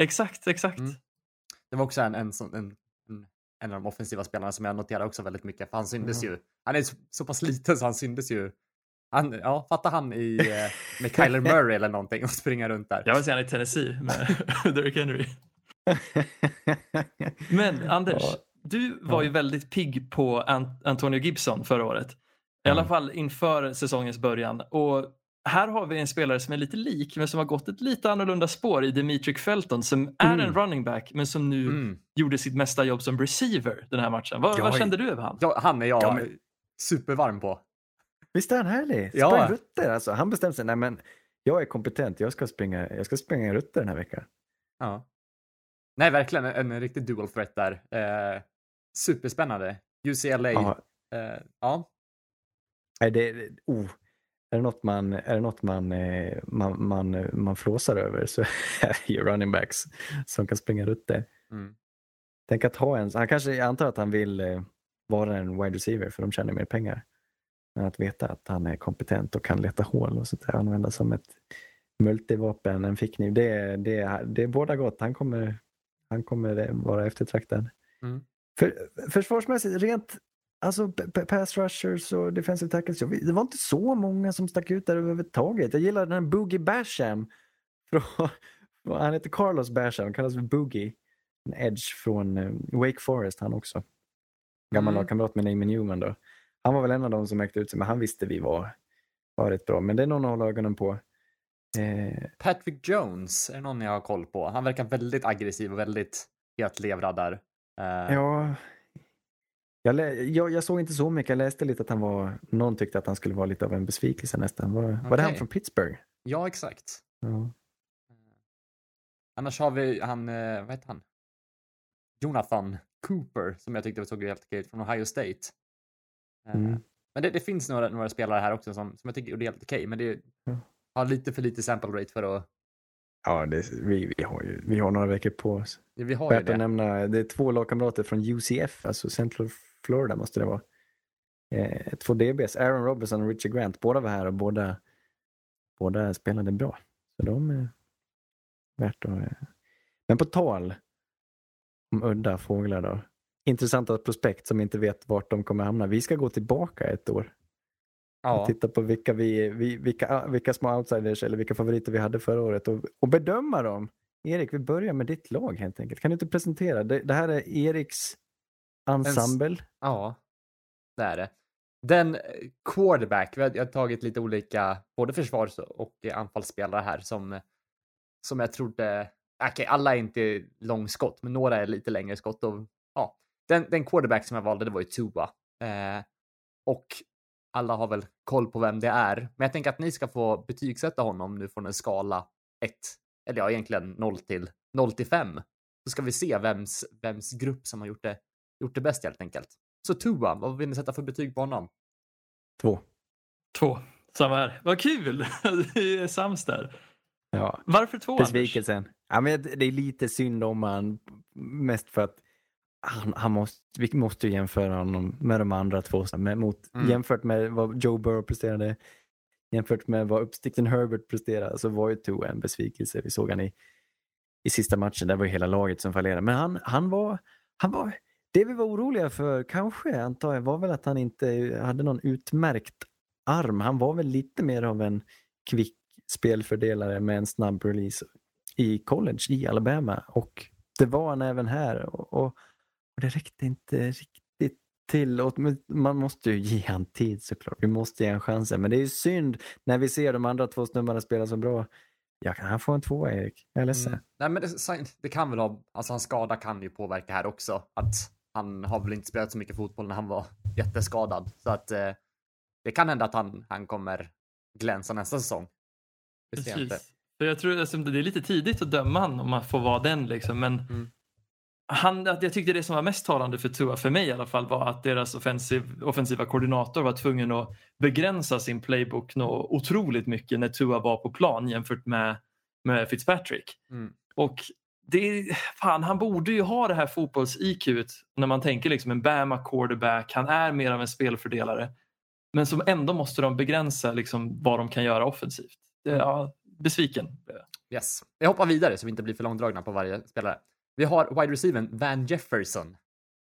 Exakt, exakt. Mm. Det var också en, en, en, en, en av de offensiva spelarna som jag noterade också väldigt mycket. För han syndes ju. Han är så, så pass liten så han syndes ju. Han, ja, fatta han i, eh, med Kyler Murray eller någonting och springa runt där. Jag vill säga han i Tennessee med Derrick Henry. Men Anders, Ja. du var ju väldigt pigg på Ant- Antonio Gibson förra året. I alla Mm. fall inför säsongens början. Och här har vi en spelare som är lite lik men som har gått ett lite annorlunda spår i Dimitri Felton som är Mm. en running back men som nu Mm. gjorde sitt mesta jobb som receiver den här matchen. Vad, vad kände du över han? Ja, han är jag Ja, men- supervarm på. Visst är han härlig? Ja. Rutter alltså. Han bestämde sig, nej men jag är kompetent, jag ska springa, jag ska springa rutter den här veckan. Ja. Nej, verkligen en, en riktig dual threat där. Eh, superspännande. UCLA. Ja, Eh, ja. nej, det, oh. är det något man, är det något man, eh, man, man, man flåsar över så är det ju running backs som kan springa runt det. Mm. Tänk att ha en, han kanske, jag antar att han vill eh, vara en wide receiver för de tjänar mer pengar. Men att veta att han är kompetent och kan leta hål och sånt där, använda som ett multivapen, en fickkniv, det, det, det båda gott. Han kommer, han kommer vara eftertraktad. Mm. För, försvarsmässigt, rent alltså, pass rushers och defensive tackles, det var inte så många som stack ut där överhuvudtaget. Jag gillar den här Boogie Basham. Från, han heter Carlos Basham, kallas för Boogie. En edge från eh, Wake Forest han också. Gammal Mm. lagkamrat med Damon Newman då. Han var väl en av dem som märkte ut sig, men han visste vi var, var rätt bra. Men det är någon att hålla ögonen på. Eh, Patrick Jones är någon jag har koll på. Han verkar väldigt aggressiv och väldigt hetlevrad där. Eh, ja, jag, jag, jag såg inte så mycket. Jag läste lite att han var, någon tyckte att han skulle vara lite av en besvikelse nästan. Var, var det han från Pittsburgh? ja, exakt. Ja. Annars har vi han, eh, vad heter han? Jonathan Cooper som jag tyckte såg helt okej ut från Ohio State. Eh, Mm. Men det, det finns några, några spelare här också som, som jag tycker gjorde helt okej, men det Ja. Har lite för lite sample rate för att... Ja, det, vi, vi, har ju, vi har några veckor på oss. Vi har ju Värt det. nämna, det är två lagkamrater från UCF, alltså Central Florida måste det vara. Eh, två DBs, Aaron Robinson och Richard Grant. Båda var här och båda, båda spelade bra. Så de är värt att... eh. Men på tal om udda fåglar då. Intressanta prospekt som inte vet vart de kommer hamna. Vi ska gå tillbaka ett år och Ja, titta på vilka, vi, vi, vilka, vilka små outsiders eller vilka favoriter vi hade förra året och, och bedöma dem. Erik, vi börjar med ditt lag helt enkelt. Kan du inte presentera? Det, det här är Eriks ensemble. ja, det är det. Den eh, quarterback, vi har, jag har tagit lite olika, både försvars och anfallsspelare här som, som jag trodde, okej alla är inte långskott, men några är lite längre skott och ja, den, den quarterback som jag valde det var ju Tua. Eh, och alla har väl koll på vem det är, men jag tänker att ni ska få betygsätta honom nu från en skala 1, eller ja egentligen 0 till 0 till 5. Så ska vi se vems, vems grupp som har gjort det, gjort det bäst helt enkelt. Så Tua, vad vill ni sätta för betyg på honom? Två. Två. Samma här. Vad kul! Vi är sams där. Ja. Varför två Anders? Besvikelsen. Ja, men det är lite synd om han. Mest för att han, han måste, vi måste ju jämföra honom med de andra två. Med, mot, Mm. Jämfört med vad Joe Burrow presterade, jämfört med vad uppstickten Herbert presterade, så var ju Tua en besvikelse. Vi såg han i, i sista matchen, där var ju hela laget som fallerade. Men han, han, var, han var... Det vi var oroliga för, kanske, antar jag, var väl att han inte hade någon utmärkt arm. Han var väl lite mer av en kvick spelfördelare med en snabb release i college i Alabama och det var han även här och, och, och det räckte inte riktigt till. Och, man måste ju ge han tid såklart. Vi måste ge han chansen. Men det är ju synd när vi ser de andra två snubbarna spela så bra. Jag kan han få en tvåa Erik. Jag är ledsen. Mm. Nej, men det, det kan väl ha, alltså hans skada kan ju påverka här också. Att han har väl inte spelat så mycket fotboll när han var jätteskadad. Så att eh, det kan hända att han, han kommer glänsa nästa säsong. Precis. För jag tror alltså, det är lite tidigt att döma han om man får vara den. Liksom. Men Mm. Han, jag tyckte det som var mest talande för Tua, för mig i alla fall, var att deras offensiv, offensiva koordinator var tvungen att begränsa sin playbook otroligt mycket när Tua var på plan jämfört med, med Fitzpatrick. Mm. Och det, fan, han borde ju ha det här fotbolls-IQ när man tänker liksom en Bama quarterback. Han är mer av en spelfördelare. Men som ändå måste de begränsa liksom vad de kan göra offensivt. Det, ja, besviken. Yes. Jag hoppar vidare så vi inte blir för långdragna på varje spelare. Vi har wide receivern Van Jefferson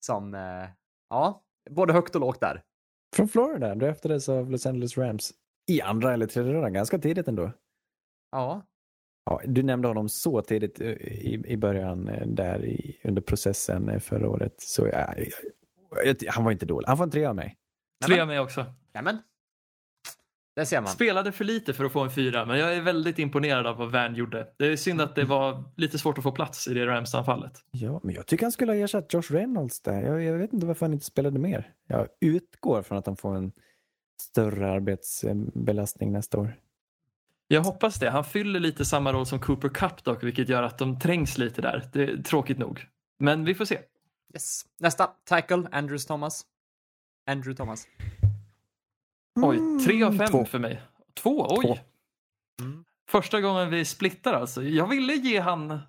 som, eh, ja, både högt och lågt där. Från Florida, draftades av Los Angeles Rams. I andra eller tredje rundan, ganska tidigt ändå. Ja, Ja, du nämnde honom så tidigt eh, i, i början eh, där i, under processen förra året. Så ja, jag, jag, han var inte dålig. Han får en trea av mig. Tre av mig också. nämen. Det ser man. Spelade för lite för att få en fyra, men jag är väldigt imponerad av vad Van gjorde. Det är synd att det var lite svårt att få plats i det Rams-anfallet. Ja, men jag tycker han skulle ha ersatt Josh Reynolds där. Jag, jag vet inte varför han inte spelade mer. Jag utgår från att han får en större arbetsbelastning nästa år. Jag hoppas det. Han fyller lite samma roll som Cooper Cup dock, vilket gör att de trängs lite där. Det är tråkigt nog. Men vi får se. Yes. Nästa, tackle, Andrews Thomas. Andrew Thomas. Oj, tre av fem Mm, två. för mig. Två? Oj! Två. Mm. Första gången vi splittar alltså. Jag ville ge han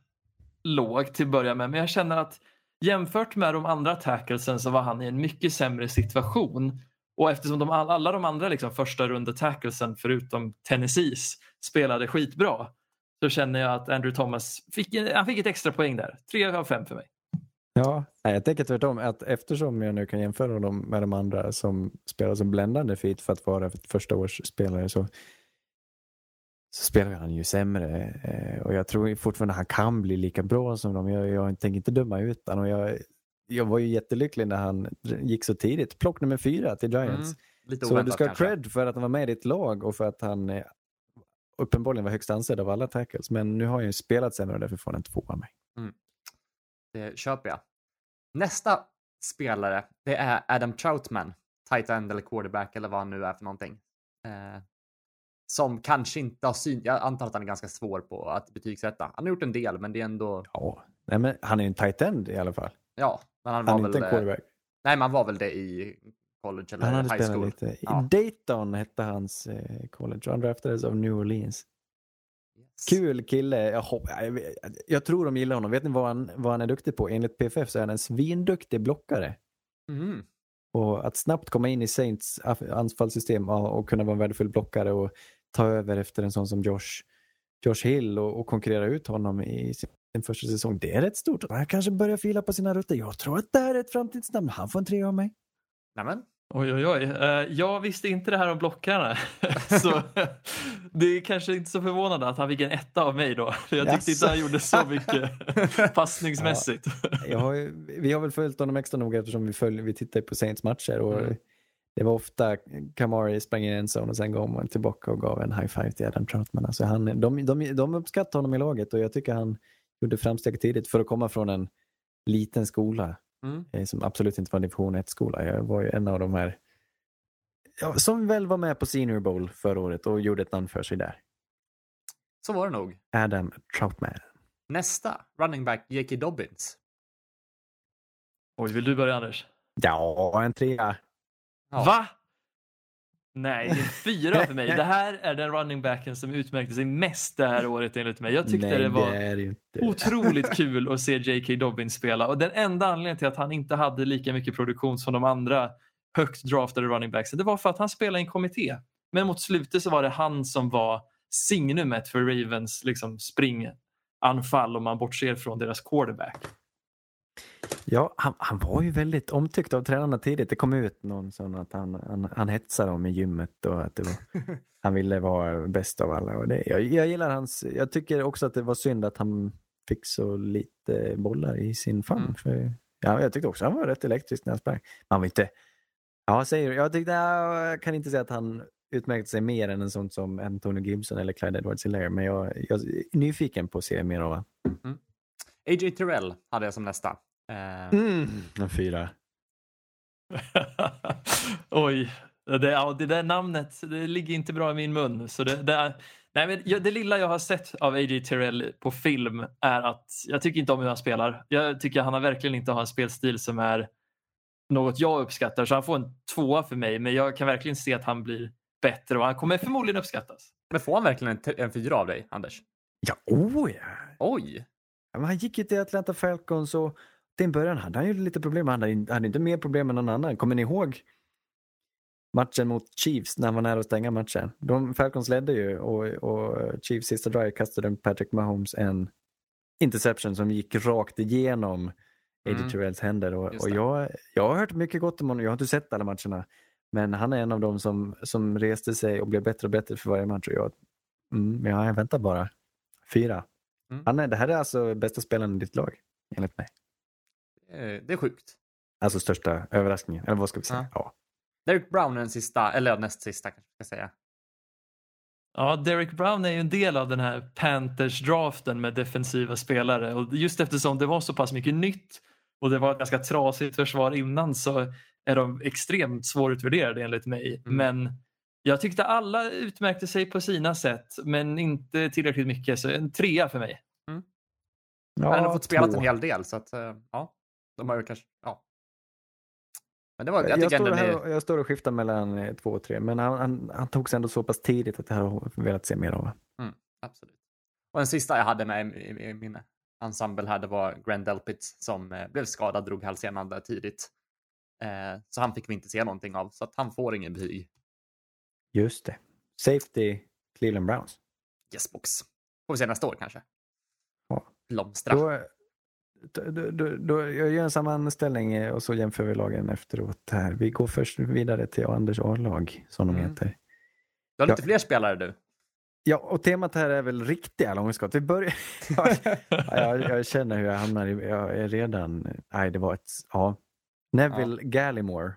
låg till att börja med men jag känner att jämfört med de andra tacklesen så var han i en mycket sämre situation. Och eftersom de, all- alla de andra liksom, första runda tacklesen förutom Tennessees spelade skitbra så känner jag att Andrew Thomas fick, han fick ett extra poäng där. Tre av fem för mig. Ja, jag tänker tvärtom. Att eftersom jag nu kan jämföra dem med de andra som spelar som bländande fit för att vara första års spelare så, så spelar han ju sämre. Eh, och jag tror fortfarande han kan bli lika bra som dem. Jag, jag tänker inte döma ut honom. Jag, jag var ju jättelycklig när han gick så tidigt. Plock nummer fyra till Giants. Mm. Så du ska ha cred för att han var med i ditt lag och för att han eh, uppenbarligen var högst ansedd av alla tackles. Men nu har han ju spelat sämre och därför får han en två av mig. Det köper jag. Nästa spelare, det är Adam Troutman. Tight end eller quarterback eller vad han nu är för någonting. Eh, som kanske inte har syn... Jag antar att han är ganska svår på att betygsätta. Han har gjort en del, men det är ändå... Ja, nej, men han är en tight end i alla fall. Ja, men han var Han är väl... inte en eh, quarterback. Nej, man var väl det i college eller Han hade high spelat school. lite. Ja. Dayton hette hans eh, college. Han draftades av New Orleans. Kul kille. Jag, hopp, jag, jag tror de gillar honom. Vet ni vad han, vad han är duktig på? Enligt PFF så är han en svinduktig blockare. Mm. Och att snabbt komma in i Saints anfallssystem och, kunna vara en värdefull blockare och ta över efter en sån som Josh, Josh Hill och, och konkurrera ut honom i sin, första säsong. Det är rätt stort. Han kanske börjar fila på sina rutter. Jag tror att det här är ett framtidsnamn. Han får en tre av mig. Nämen. Oj, oj, oj. Eh, Jag visste inte det här om blockarna. så det är kanske inte så förvånande att han fick en etta av mig då. Jag tyckte Jaså? inte han gjorde så mycket passningsmässigt. Jag har vi har väl följt honom extra noga eftersom vi, följ, vi tittar på Saints matcher. Och Mm. Det var ofta Kamari sprang in i en zone och sen gav man tillbaka och gav en high five till Adam Troutman. Alltså han, de, de, de uppskattar honom i laget och jag tycker han gjorde framsteg tidigt för att komma från en liten skola Mm. eh, som absolut inte var en division 1-skola. Jag var ju en av de här ja, som väl var med på Senior Bowl förra året och gjorde ett namn för sig där. Så var det nog. Adam Troutman. Nästa, running back J.K. Dobbins. Oj, vill du börja Anders? Ja, en trea. Ja. Va? Nej, det är fyra för mig. Det här är den running backen som utmärkte sig mest det här året enligt mig. Jag tyckte Nej, det var det det otroligt kul att se J.K. Dobbins spela och den enda anledningen till att han inte hade lika mycket produktion som de andra högt draftade running backsen det var för att han spelade i en kommitté. Men mot slutet så var det han som var signumet för Ravens liksom springanfall om man bortser från deras quarterback. Ja, han, han var ju väldigt omtyckt av tränarna tidigt. Det kom ut någon sån att han, han, han hetsade dem i gymmet och att var, han ville vara bäst av alla. Och det, jag, jag gillar hans, jag tycker också att det var synd att han fick så lite bollar i sin famn. Mm. För, ja, jag tyckte också han var rätt elektrisk när han sprang. Han var inte, ja säger du, jag tyckte, ja, jag kan inte säga att han utmärkte sig mer än en sån som Antonio Gibson eller Clyde Edwards-Helaire. Men jag, jag är nyfiken på att se mer av honom. A.J. Terrell hade jag som nästa. Eh, Mm. En fyra. Oj, det, ja, det där namnet det ligger inte bra i min mun. Så det, det, är, nej, men det lilla jag har sett av A.J. Terrell på film är att jag tycker inte om hur han spelar. Jag tycker han har verkligen inte har en spelstil som är något jag uppskattar. Så han får en tvåa för mig, men jag kan verkligen se att han blir bättre och han kommer förmodligen uppskattas. Men får han verkligen en, en fyra av dig, Anders? Ja, oh ja. Oj! Men han gick ju till Atlanta Falcons och till en början hade han ju lite problem. Han hade, hade inte mer problem än någon annan. Kommer ni ihåg matchen mot Chiefs när han var nära att stänga matchen? De, Falcons ledde ju och, och Chiefs sista drive kastade Patrick Mahomes en interception som gick rakt igenom Eddie Mm. Terrells händer. Och, och jag, jag har hört mycket gott om honom. Jag har inte sett alla matcherna. Men han är en av dem som, som reste sig och blev bättre och bättre för varje match. Och jag, mm, ja, jag väntar bara. Fyra. Mm. Han är, det här är alltså bästa spelaren i ditt lag, enligt mig. Eh, det är sjukt. Alltså största överraskningen, eller vad ska vi säga? Ja. Ja. Derek Brown är den sista, eller näst sista kanske jag ska säga. Ja, Derek Brown är ju en del av den här Panthers-draften med defensiva spelare och just eftersom det var så pass mycket nytt och det var ett ganska trasigt försvar innan så är de extremt svårutvärderade enligt mig. Mm. Men jag tyckte alla utmärkte sig på sina sätt men inte tillräckligt mycket så en trea för mig. Han har ändå fått spela en hel del så att, eh, ja. De har ju kanske, ja. Men det var, jag Jag, tycker står ändå här och, jag står och skiftar mellan eh, två och tre, men han, han, han tog sig ändå så pass tidigt att jag har velat se mer av honom. absolut. Och den sista jag hade med i, i, i min ensemble här, det var Grand Delpit som eh, blev skadad, drog halssenan där tidigt. Eh, så han fick vi inte se någonting av, så att han får ingen betyg. Just det. Safety Cleveland Browns. Yes box. Får vi se nästa år kanske. Ja. Blomstra. Då, då, då, då, jag gör en sammanställning eh, och så jämför vi lagen efteråt. här. Vi går först vidare till Anders A-lag, som de Mm. heter. Du har Ja. lite fler spelare du. Ja, och temat här är väl riktiga långskott. Vi börjar... ja, jag, jag känner hur jag hamnar i... Jag är redan... Nej, det var ett... Ja. Neville Gallimore,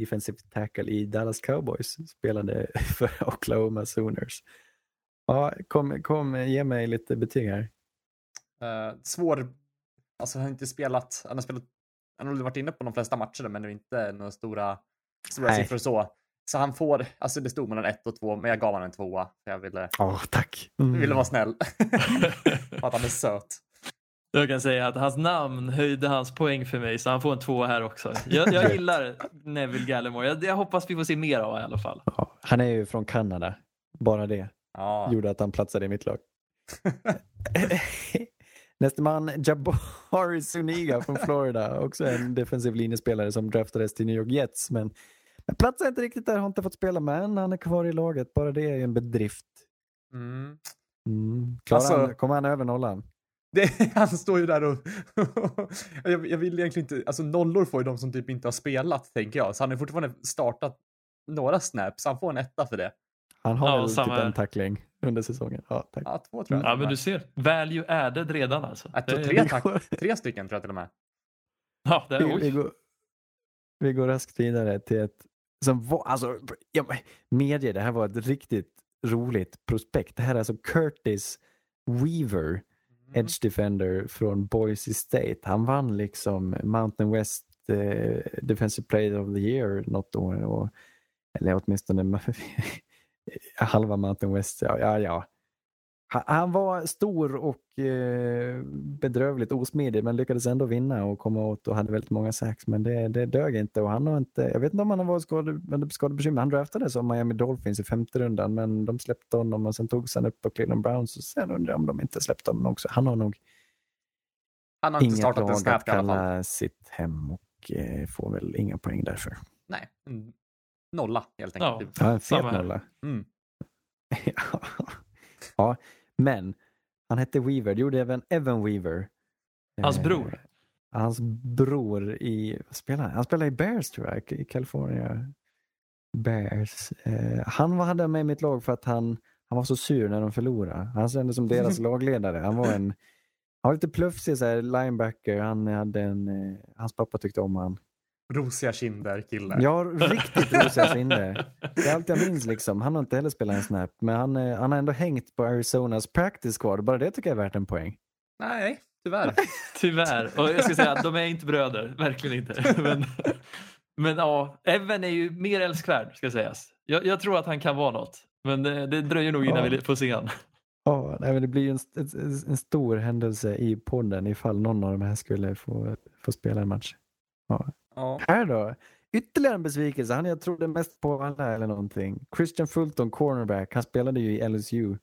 defensive tackle i Dallas Cowboys, spelade för Oklahoma Sooners. Ja, kom, kom, ge mig lite betyg här. Eh, svår, alltså han har inte spelat, han har spelat, han har varit inne på de flesta matcher men det är inte några stora, stora Nej. siffror så. Så han får, alltså det stod mellan ett och två, men jag gav honom en tvåa. För jag ville, Ja, tack. Mm. ville vara snäll. och att han är söt. Jag kan säga att hans namn höjde hans poäng för mig så han får en tvåa här också. Jag, jag gillar Neville Gallimore. Jag, jag hoppas vi får se mer av honom i alla fall. Ja, han är ju från Kanada. Bara det Ja. gjorde att han platsade i mitt lag. Nästa man, Jabari Zuniga från Florida. Också en defensiv linjespelare som draftades till New York Jets. Men, men platsar inte riktigt där, har inte fått spela men han är kvar i laget. Bara det är en bedrift. Mm. Mm. Klarar Alltså- han, kommer han över nollan? Det, han står ju där och... jag, jag vill egentligen inte... Alltså nollor får ju de som typ inte har spelat, tänker jag. Så han har fortfarande startat några snaps. Han får en etta för det. Han har Ja, väl samma typ en tackling under säsongen. Ja, tack. Ja, två tror jag. Ja, men du ser. Value added redan alltså. Jag tror Det- tre, tack, tre stycken tror jag till och med. Ja, det är, vi, vi, går, vi går raskt vidare till ett som var, alltså, ja, men medge, det här var ett riktigt roligt prospekt. Det här är alltså Curtis Weaver, Mm. Mm. Edge Defender från Boise State. Han vann liksom Mountain West eh, Defensive Player of the Year något år. Och, eller åtminstone halva Mountain West. Ja, ja, ja. Han, han var stor och eh, bedrövligt osmidig men lyckades ändå vinna och komma åt och hade väldigt många sax. Men det, det dög inte och han har inte, jag vet inte om han har varit skade, skadebekymmer. Han draftades av Miami Dolphins i femte rundan men de släppte honom och sen tog han upp på Cleveland Browns och sen undrar jag om de inte släppte honom också. Han har nog Han har inte inget startat en lag snap att kalla sitt hem och eh, får väl inga poäng därför. Nej, en nolla helt enkelt. Ja. Ja, en fet nolla. Mm. ja, men han hette Weaver, det gjorde även Evan Weaver. Hans Eh, bror. Hans bror i, vad spelar han? Han spelar i Bears tror jag, i California. Bears. Eh, han hade med i mitt lag för att han, han var så sur när de förlorade. Han kände som deras lagledare. Han var en han var lite plufsig så här, linebacker. Han hade en, eh, hans pappa tyckte om han. Rosiga kinder kille. Ja, riktigt rosiga kinder. Det är allt jag minns liksom. Han har inte heller spelat en snap, men han, eh, han har ändå hängt på Arizonas practice squad. Bara det tycker jag är värt en poäng. Nej, tyvärr. Tyvärr. Och jag ska säga att de är inte bröder. Verkligen inte. Men, men ja, Evan är ju mer älskvärd ska sägas. Jag, jag tror att han kan vara något. Men det, det dröjer nog innan Ja. vi får se han. Ja, nej, men det blir ju en, en, en stor händelse i podden ifall någon av de här skulle få, få spela en match. Ja. Här då, ytterligare en besvikelse. Han jag trodde mest på alla eller någonting. Christian Fulton, cornerback. Han spelade ju i LSU.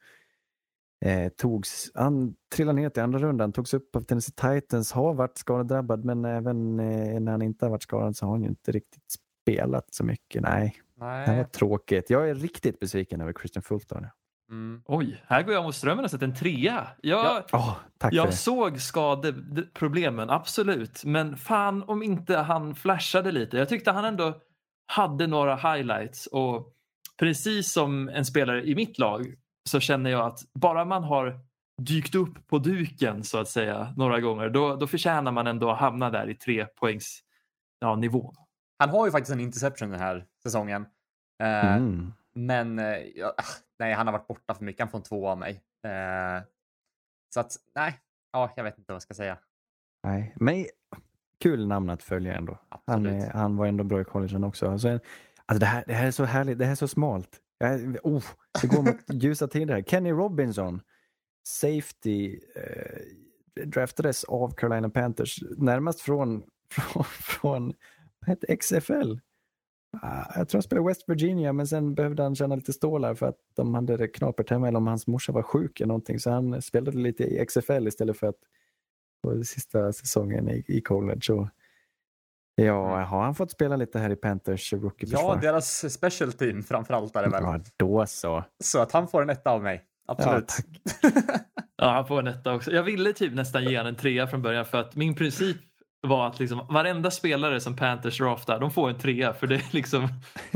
Eh, togs, han trillade ner till andra rundan, togs upp av Tennessee Titans, har varit skadedrabbad men även eh, när han inte har varit skadad så har han ju inte riktigt spelat så mycket. Nej, det här var Nej. tråkigt. Jag är riktigt besviken över Christian Fulton. Mm. Oj, här går jag mot strömmen och sätter en trea. Jag, Ja. Oh, jag såg skadeproblemen, absolut. Men fan om inte han flashade lite. Jag tyckte han ändå hade några highlights. Och precis som en spelare i mitt lag så känner jag att bara man har dykt upp på duken så att säga några gånger då, då förtjänar man ändå att hamna där i tre poängs ja, nivå. Han har ju faktiskt en interception den här säsongen. Eh, Mm. Men eh, ja, ah, nej, han har varit borta för mycket. Han får en två av mig. Eh, så att nej, ja, jag vet inte vad jag ska säga. Nej, men kul namn att följa ändå. Han, är, han var ändå bra i collegen också. Alltså, alltså det, här, det här är så härligt, det här är så smalt. Jag, oh, det går mot ljusa tider här. Kenny Robinson, safety, eh, draftades av Carolina Panthers, närmast från, från, från hette XFL. Ah, Jag tror han spelade West Virginia men sen behövde han tjäna lite stålar för att de hade det knapert hemma eller om hans morsa var sjuk eller någonting så han spelade lite i XFL istället för att på sista säsongen i, i college. Och, ja, har han fått spela lite här i Panthers Ja, rookie-försvar? deras special team framförallt är det väl. Ja, då så. Så att han får en etta av mig. Absolut. tack. Ja, han får en etta också. Jag ville typ nästan ge han en trea från början för att min princip var att liksom, varenda spelare som Panthers draftar, de får en trea för det är liksom,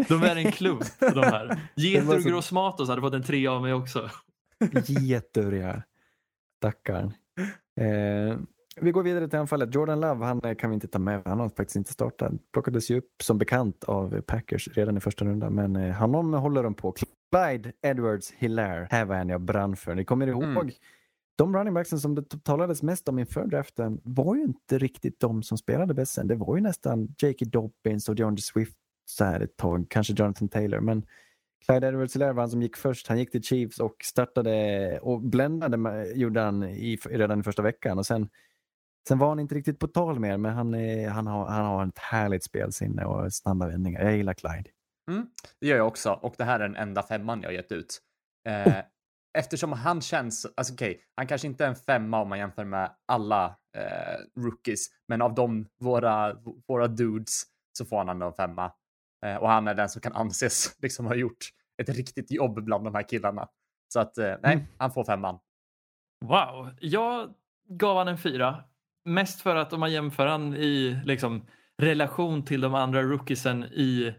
de är en klubb de här. Getur och så- Grossmatos hade fått en trea av mig också. Jättebra. Stackarn. Eh, vi går vidare till anfallet. Jordan Love han eh, kan vi inte ta med. Han har faktiskt inte startat. Plockades ju upp som bekant av Packers redan i första rundan. Men eh, honom håller de på. Clyde Edwards Hilaire. Här var en jag brann för. Ni kommer ihåg Mm. De running backsen som det talades mest om inför draften var ju inte riktigt de som spelade bäst sen. Det var ju nästan J.K. Dobbins och John Swift så här ett tag. Kanske Jonathan Taylor. Men Clyde edwards var han som gick först. Han gick till Chiefs och startade och bländade med- gjorde han i, redan i första veckan. Och sen, sen var han inte riktigt på tal mer, men han, är, han, har, han har ett härligt spelsinne och snabba vändningar. Jag gillar Clyde. Det gör jag också och det här är den enda femman jag gett ut. Eh, eftersom han känns, alltså okej, han kanske inte är en femma om man jämför med alla eh, rookies, men av de, våra, våra dudes, så får han ändå en femma. Eh, och han är den som kan anses liksom ha gjort ett riktigt jobb bland de här killarna. Så att, eh, nej, Mm. han får femman. Wow, jag gav han en fyra. Mest för att om man jämför han i liksom, relation till de andra rookiesen i,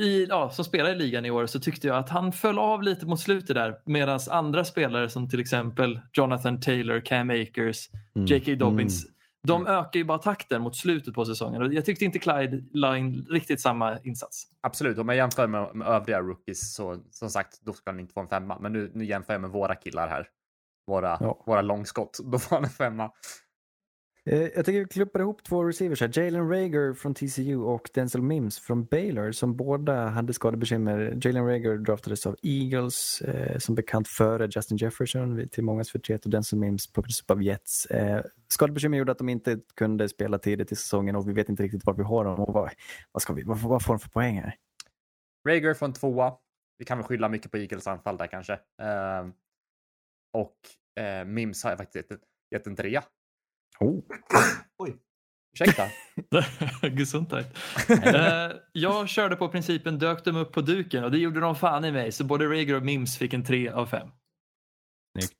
i, ja, som spelar i ligan i år så tyckte jag att han föll av lite mot slutet där medan andra spelare som till exempel Jonathan Taylor, Cam Akers, Mm. J.K. Dobbins de ökar ju bara takten mot slutet på säsongen och jag tyckte inte Clyde la in riktigt samma insats. Absolut, om jag jämför med, med övriga rookies så som sagt, då ska han inte få en femma. Men nu, nu jämför jag med våra killar här. Våra, Ja. våra långskott. Då får han en femma. Eh, jag tycker vi klumpar ihop två receivers här. Jalen Rager från TCU och Denzel Mims från Baylor som båda hade skadebekymmer. Jalen Rager draftades av Eagles eh, som bekant före Justin Jefferson till mångas förtret och Denzel Mims plockades upp av Jets. Eh, skadebekymmer gjorde att de inte kunde spela tidigt i säsongen och vi vet inte riktigt var vi har dem och vad, vad, ska vi, vad, vad får de för poäng här? Rager från tvåa. Vi kan väl skylla mycket på Eagles anfall där kanske. Eh, och eh, Mims har jag faktiskt gett en trea. Oh. Oj. Ursäkta. Gesundheit. Eh, jag körde på principen dök de upp på duken och det gjorde de fan i mig så både Rager och Mims fick en 3 av 5. Snyggt.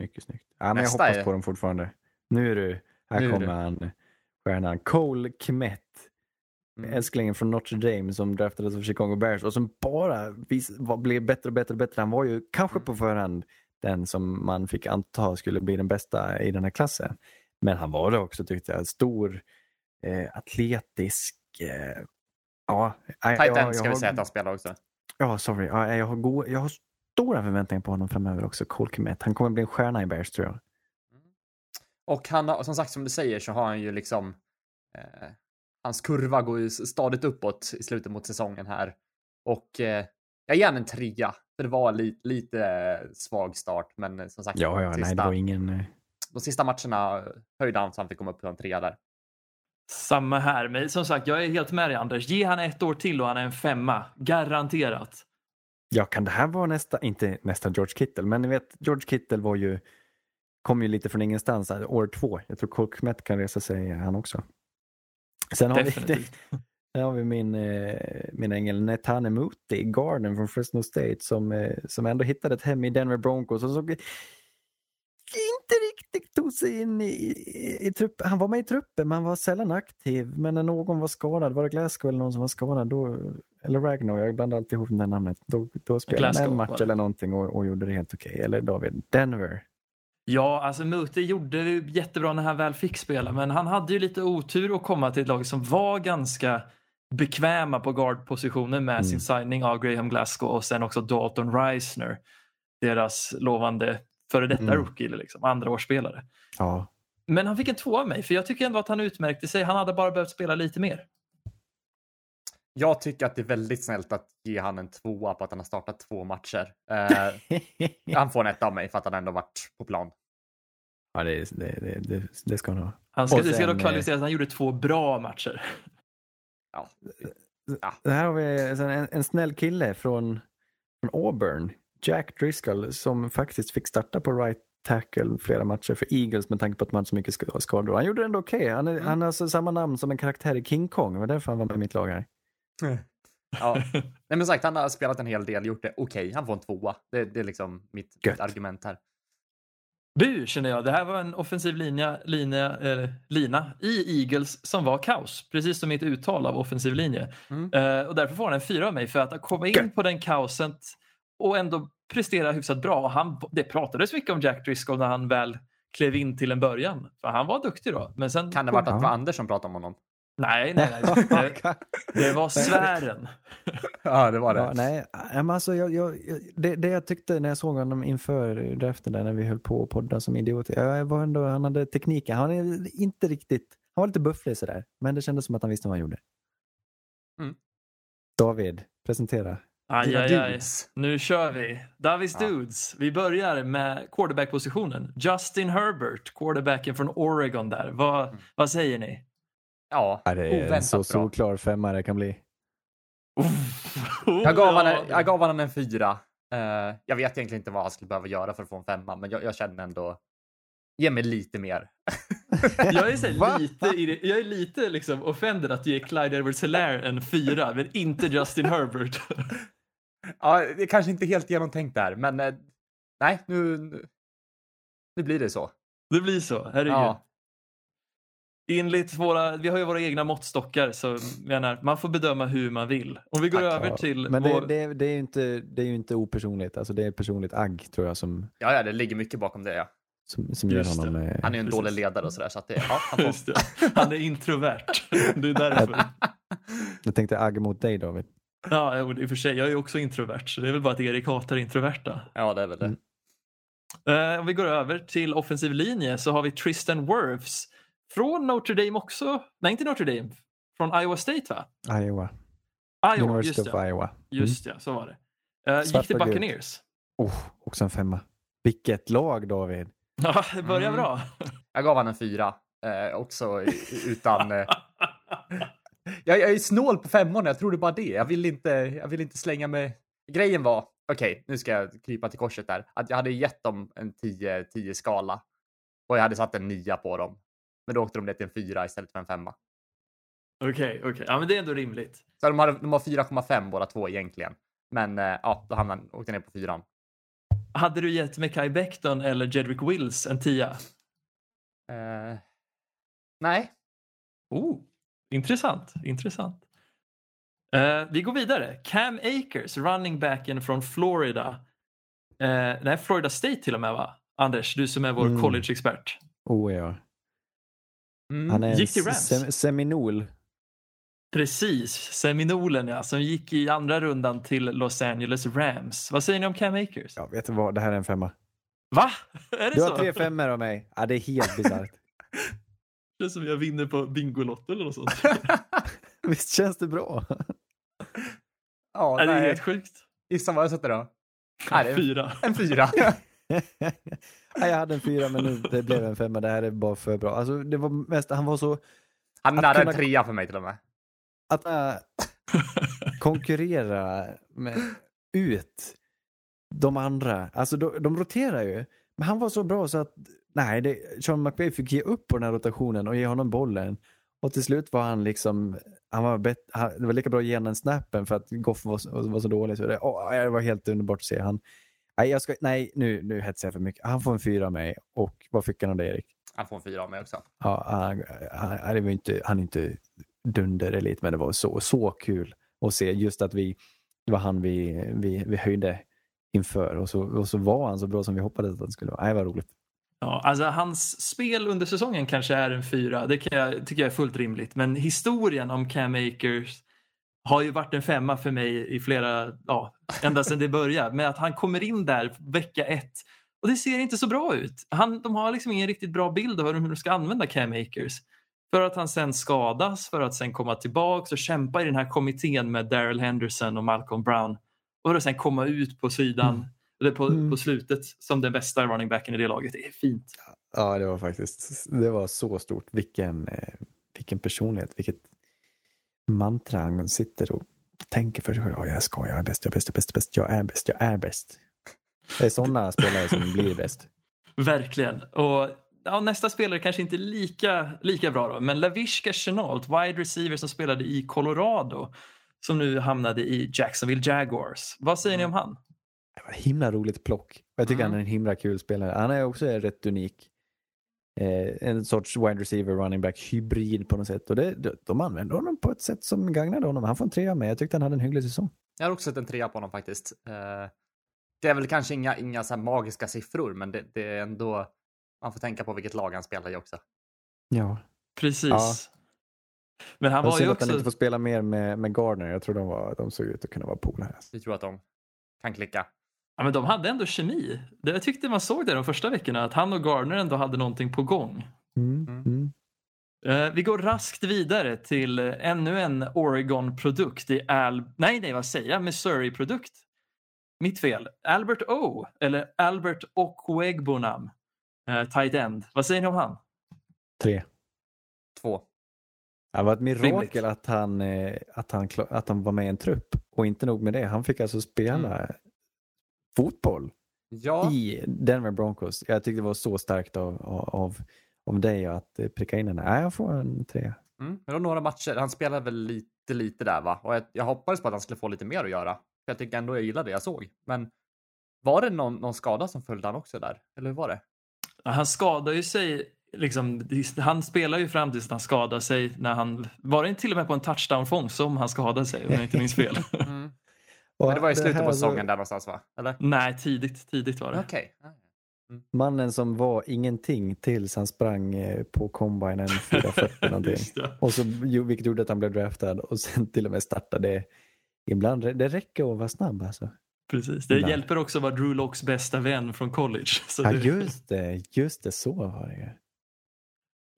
Mycket snyggt. Ja, men jag hoppas på dem fortfarande. Nu är du, här Nu kommer du. han, stjärnan. Cole Kmet. Mm. älsklingen från Notre Dame som draftades av Chicago Bears och som bara vis, var, blev bättre och bättre och bättre. Han var ju kanske på förhand den som man fick anta skulle bli den bästa i den här klassen. Men han var det också tyckte jag. Stor, eh, atletisk. Eh, ja, jag, Tight jag, end ska vi har- säga att han spelar också. Ja, sorry. Ja, jag, har go- jag har stora förväntningar på honom framöver också. Cole Kmet. Han kommer bli en stjärna i Bears tror jag. Och han har, som sagt, som du säger så har han ju liksom eh, hans kurva går ju stadigt uppåt i slutet mot säsongen här. Och eh, jag ger en trea. För det var li, lite eh, svag start, men eh, som sagt. Ja, ja, de, nej, sista, det var ingen... eh, de sista matcherna höjde han så han fick komma upp på en trea där. Samma här, men som sagt jag är helt med dig Anders. Ge han ett år till och han är en femma. Garanterat. Ja, kan det här vara nästa, inte nästa George Kittle, men ni vet, George Kittle var ju, kom ju lite från ingenstans här, år två. Jag tror Cole Kmet kan resa sig han också. Sen har vi, Sen har vi min, eh, min ängel Netane Muti, Garden från Fresno State, som, eh, som ändå hittade ett hem i Denver Broncos och som inte riktigt tog sig in i, i, i truppen. Han var med i truppen, men han var sällan aktiv. Men när någon var skadad, var det Glasgow eller någon som var skadad, då, eller Ragnar, jag blandar alltid ihop det namnet. Då, då spelade han Glasgow en var match eller någonting och, och gjorde det helt okej. Eller David, Denver. Ja, alltså Muti gjorde det jättebra när han väl fick spela, men han hade ju lite otur att komma till ett lag som var ganska bekväma på guardpositionen med Mm. sin signing av Graham Glasgow och sen också Dalton Reisner. Deras lovande före detta Mm. rookie, liksom, andra årsspelare. Ja, Men han fick en två av mig, för jag tycker ändå att han utmärkte sig. Han hade bara behövt spela lite mer. Jag tycker att det är väldigt snällt att ge han en tvåa på att han har startat två matcher. Eh, han får en etta av mig för att han ändå varit på plan. ja det, det, det, det, ska han ha. Han ska, Och det ska sen, då eh, kvalificeras att han gjorde två bra matcher. Ja. Ja. Det här har vi alltså en, en snäll kille från, från Auburn, Jack Driscoll, som faktiskt fick starta på right tackle flera matcher för Eagles med tanke på att man hade så mycket sk- skador. Han gjorde det ändå okej. Han, är- han har alltså samma namn som en karaktär i King Kong. Det var därför han var med i mitt lag här. Ja. Nej men sagt, han har spelat en hel del, gjort det okej. Han får en tvåa. Det, det är liksom mitt, mitt argument här. Bu känner jag. Det här var en offensiv linja, linja, eh, lina i Eagles som var kaos. Precis som mitt uttal av offensiv linje. Mm. Eh, och därför får han en fyra av mig för att komma in på den kaoset och ändå prestera hyfsat bra. Han, det pratades mycket om Jack Driscoll när han väl klev in till en början. För han var duktig då. Men sen Kan det varit att det var. Anders som pratade om honom? Nej, nej, nej. Det, det var sfären. Ja, det var Ja, nej, men alltså, jag, jag, det, det jag tyckte när jag såg honom inför draften där när vi höll på att podda som idioter. Jag var ändå, han hade tekniken. Han är inte riktigt, han var lite bufflig sådär. Men det kändes som att han visste vad han gjorde. Mm. David, presentera. Aj, aj, aj. Nu kör vi. Davis Ja. Dudes. Vi börjar med quarterback-positionen. Justin Herbert, quarterbacken från Oregon där. Vad, Mm. vad säger ni? Ja, Ja, det är en så solklar femma det kan bli. Jag gav, Ja, honom, jag gav honom en fyra. Eh, jag vet egentligen inte vad han skulle behöva göra för att få en femma, men jag, jag känner ändå... Ge mig lite mer. Jag är, så lite, jag är lite liksom offended att ge Clyde edwards helaire en fyra, men inte Justin Herbert. Ja, det är kanske inte helt genomtänkt där, men eh, nej, nu, nu, nu blir det så. Det blir så, herregud. Ja, Enligt våra, vi har ju våra egna måttstockar, så menar, man får bedöma hur man vill. Om vi går Tack. över Ja, till Men det, vår... det, det, är ju inte, det är ju inte opersonligt. Alltså, det är personligt agg tror jag som, ja, ja, det ligger mycket bakom det. Ja. som, som gör honom... eh, Han är ju en Precis. dålig ledare och sådär, så att det, ja, han får... Han är introvert. Det är därför. Jag tänkte agg mot dig David. Ja, i och för sig. Jag är också introvert, så det är väl bara att Erik hatar introverta. Ja, det är väl det. Mm. Eh, om vi går över till offensiv linje så har vi Tristan Wirfs från Notre Dame också. Nej, inte Notre Dame. Från Iowa State, va? Iowa. Iowa, University just of det. Iowa. Mm. Just det, så var det. Eh, gick till. Buccaneers. Oh, också en femma. Vilket lag David. Ja, det börjar Mm. bra. Jag gav honom en fyra. Eh, också utan... Eh, jag, jag är snål på femmorna, jag tror det är bara det. Jag vill inte, jag vill inte slänga mig... Grejen var, okej, nu ska jag krypa till korset där, att jag hade gett dem en 10-10 skala och jag hade satt en nia på dem. Men då åkte de ner till en fyra istället för en femma. Okej, okej. Ja, men det är ändå rimligt. Så de, hade, de har 4,5 båda två egentligen. Men eh, ja, då hamnade, åkte ner på fyran. Hade du gett Mekai Becton eller Jedrick Wills en tia? Eh, nej, Oh, intressant, intressant. Eh, vi går vidare. Cam Akers, running backen från Florida. Uh, nej, Florida State till och med va? Anders, du som är vår Mm. collegeexpert. Oh ja. Mm. Han är en Gick till Rams. sem seminol. Precis, seminolen ja, som gick i andra rundan till Los Angeles Rams. Vad säger ni om Cam Akers? Ja, vet du vad? Det här är en femma. Va? Är det Du så? har tre femmor av mig. Ja, det är helt bisarrt. Det är som jag vinner på Bingolotto eller något sånt. Visst känns det bra? ja, Nej, det är helt sjukt. Gissa vad jag sätter då? Är Fyra. en fyra. Jag hade en fyra men nu det blev en femma. Det här är bara för bra. Alltså, det var mest, han var så... Han nära en trea för mig till och med. Att äh, konkurrera med, ut de andra. Alltså de, de roterar ju. Men han var så bra så att nej, det, Sean McVay fick ge upp på den här rotationen och ge honom bollen. Och till slut var han liksom, han var bet, han, det var lika bra att ge honom snappen för att Goff var, så- var så dålig. Så det, åh, det var helt underbart att se. Han, nej, jag ska, nej nu, nu hetsar jag för mycket. Han får en fyra av mig. Och vad fick han av dig Erik? Han får en fyra av mig också. Ja, han, han, han, var inte, han är inte dunderelit, men det var så, så kul att se just att vi, det var han vi, vi, vi höjde inför och så, och så var han så bra som vi hoppades att han skulle vara. Nej, vad roligt. Ja, alltså hans spel under säsongen kanske är en fyra. Det kan jag, tycker jag är fullt rimligt. Men historien om Cam Akers har ju varit en femma för mig i flera, ja, ända sedan det började. Med att han kommer in där vecka ett och det ser inte så bra ut. Han, de har liksom ingen riktigt bra bild av hur de ska använda Cam Akers. För att han sen skadas, för att sen komma tillbaka och kämpa i den här kommittén med Daryl Henderson och Malcolm Brown. Och då sen komma ut på sidan, Mm. eller på, Mm. på slutet som den bästa running backen i det laget. Det är fint. Ja, det var faktiskt, det var så stort. Vilken, eh, vilken personlighet, vilket, mantra. Han sitter och tänker för sig själv. "Ja, jag ska, jag är bäst, jag är bäst, jag är bäst, bäst, jag är bäst, jag är bäst. Det är sådana spelare som blir bäst. Verkligen. Och ja, nästa spelare kanske inte lika, lika bra då, men Lavishka Chenault, wide receiver som spelade i Colorado, som nu hamnade i Jacksonville Jaguars. Vad säger ni om han? Det var himla roligt plock. Jag tycker Mm. han är en himla kul spelare. Han är också rätt unik. Eh, en sorts wide receiver, running back, hybrid på något sätt. Och det, de, de använder honom på ett sätt som gagnade honom. Han får en trea med. Jag tyckte han hade en hygglig säsong. Jag har också sett en trea på honom faktiskt. Eh, Det är väl kanske inga, inga så här magiska siffror, men det, det är ändå... Man får tänka på vilket lag han spelar i också. Ja. Precis. Ja. Men han Det var ju synd att han också... inte får spela mer med, med Gardner. Jag tror de, var, de såg ut att kunna vara polare. Vi tror att de kan klicka. Ja, men de hade ändå kemi. Det jag tyckte man såg det de första veckorna, att han och Gardner ändå hade någonting på gång. Mm. Mm. Mm. Vi går raskt vidare till eh, ännu en Oregon-produkt. i Al... Nej, nej, vad säger jag? Missouri-produkt. Mitt fel. Albert O, eller Albert Okwuegbunam, eh, tight end. Vad säger ni om han? Tre. Två. Det var ett mirakel Rimligt. att han, eh, att, han, att han var med i en trupp. Och inte nog med det, han fick alltså spela fotboll Ja, i Denver Broncos. Jag tyckte det var så starkt av, av, av dig att eh, pricka in den. Nej, jag får en trea. mm. det var några matcher. Han spelade väl lite, lite där va? Och jag, jag hoppades på att han skulle få lite mer att göra. För jag tycker ändå jag gillade det jag såg. Men var det någon, någon skada som följde han också där? Eller hur var det? Ja, Han skadar ju sig. Liksom, han spelar ju fram tills han skadar sig. När han, var det inte till och med på en touchdown-fång som han skadade sig om jag inte minns fel? Mm. Och Men det var i slutet här på säsongen där någonstans va? Eller? Nej, tidigt, tidigt var det. Okej. Mannen som var ingenting tills han sprang eh, på combinen 440 någonting. Och så, vilket gjorde att han blev draftad och sen till och med startade. Ibland, det räcker att vara snabb alltså. Precis. Det Nej. hjälper också att vara Drew Locks bästa vän från college. Så Ja, det- just det, just det, så var det ju.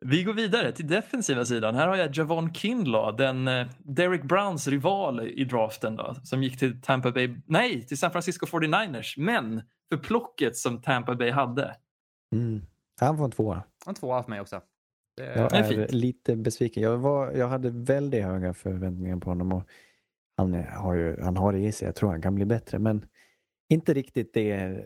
Vi går vidare till defensiva sidan. Här har jag Javon Kinlaw, den eh, Derek Browns rival i draften då, som gick till Tampa Bay, nej, till San Francisco 49ers, men för plocket som Tampa Bay hade. Mm. Han får en tvåa. En tvåa för mig också. Det, Jag är är lite besviken. Jag, var, jag hade väldigt höga förväntningar på honom och han har, ju, han har det i sig. Jag tror han kan bli bättre, men inte riktigt det,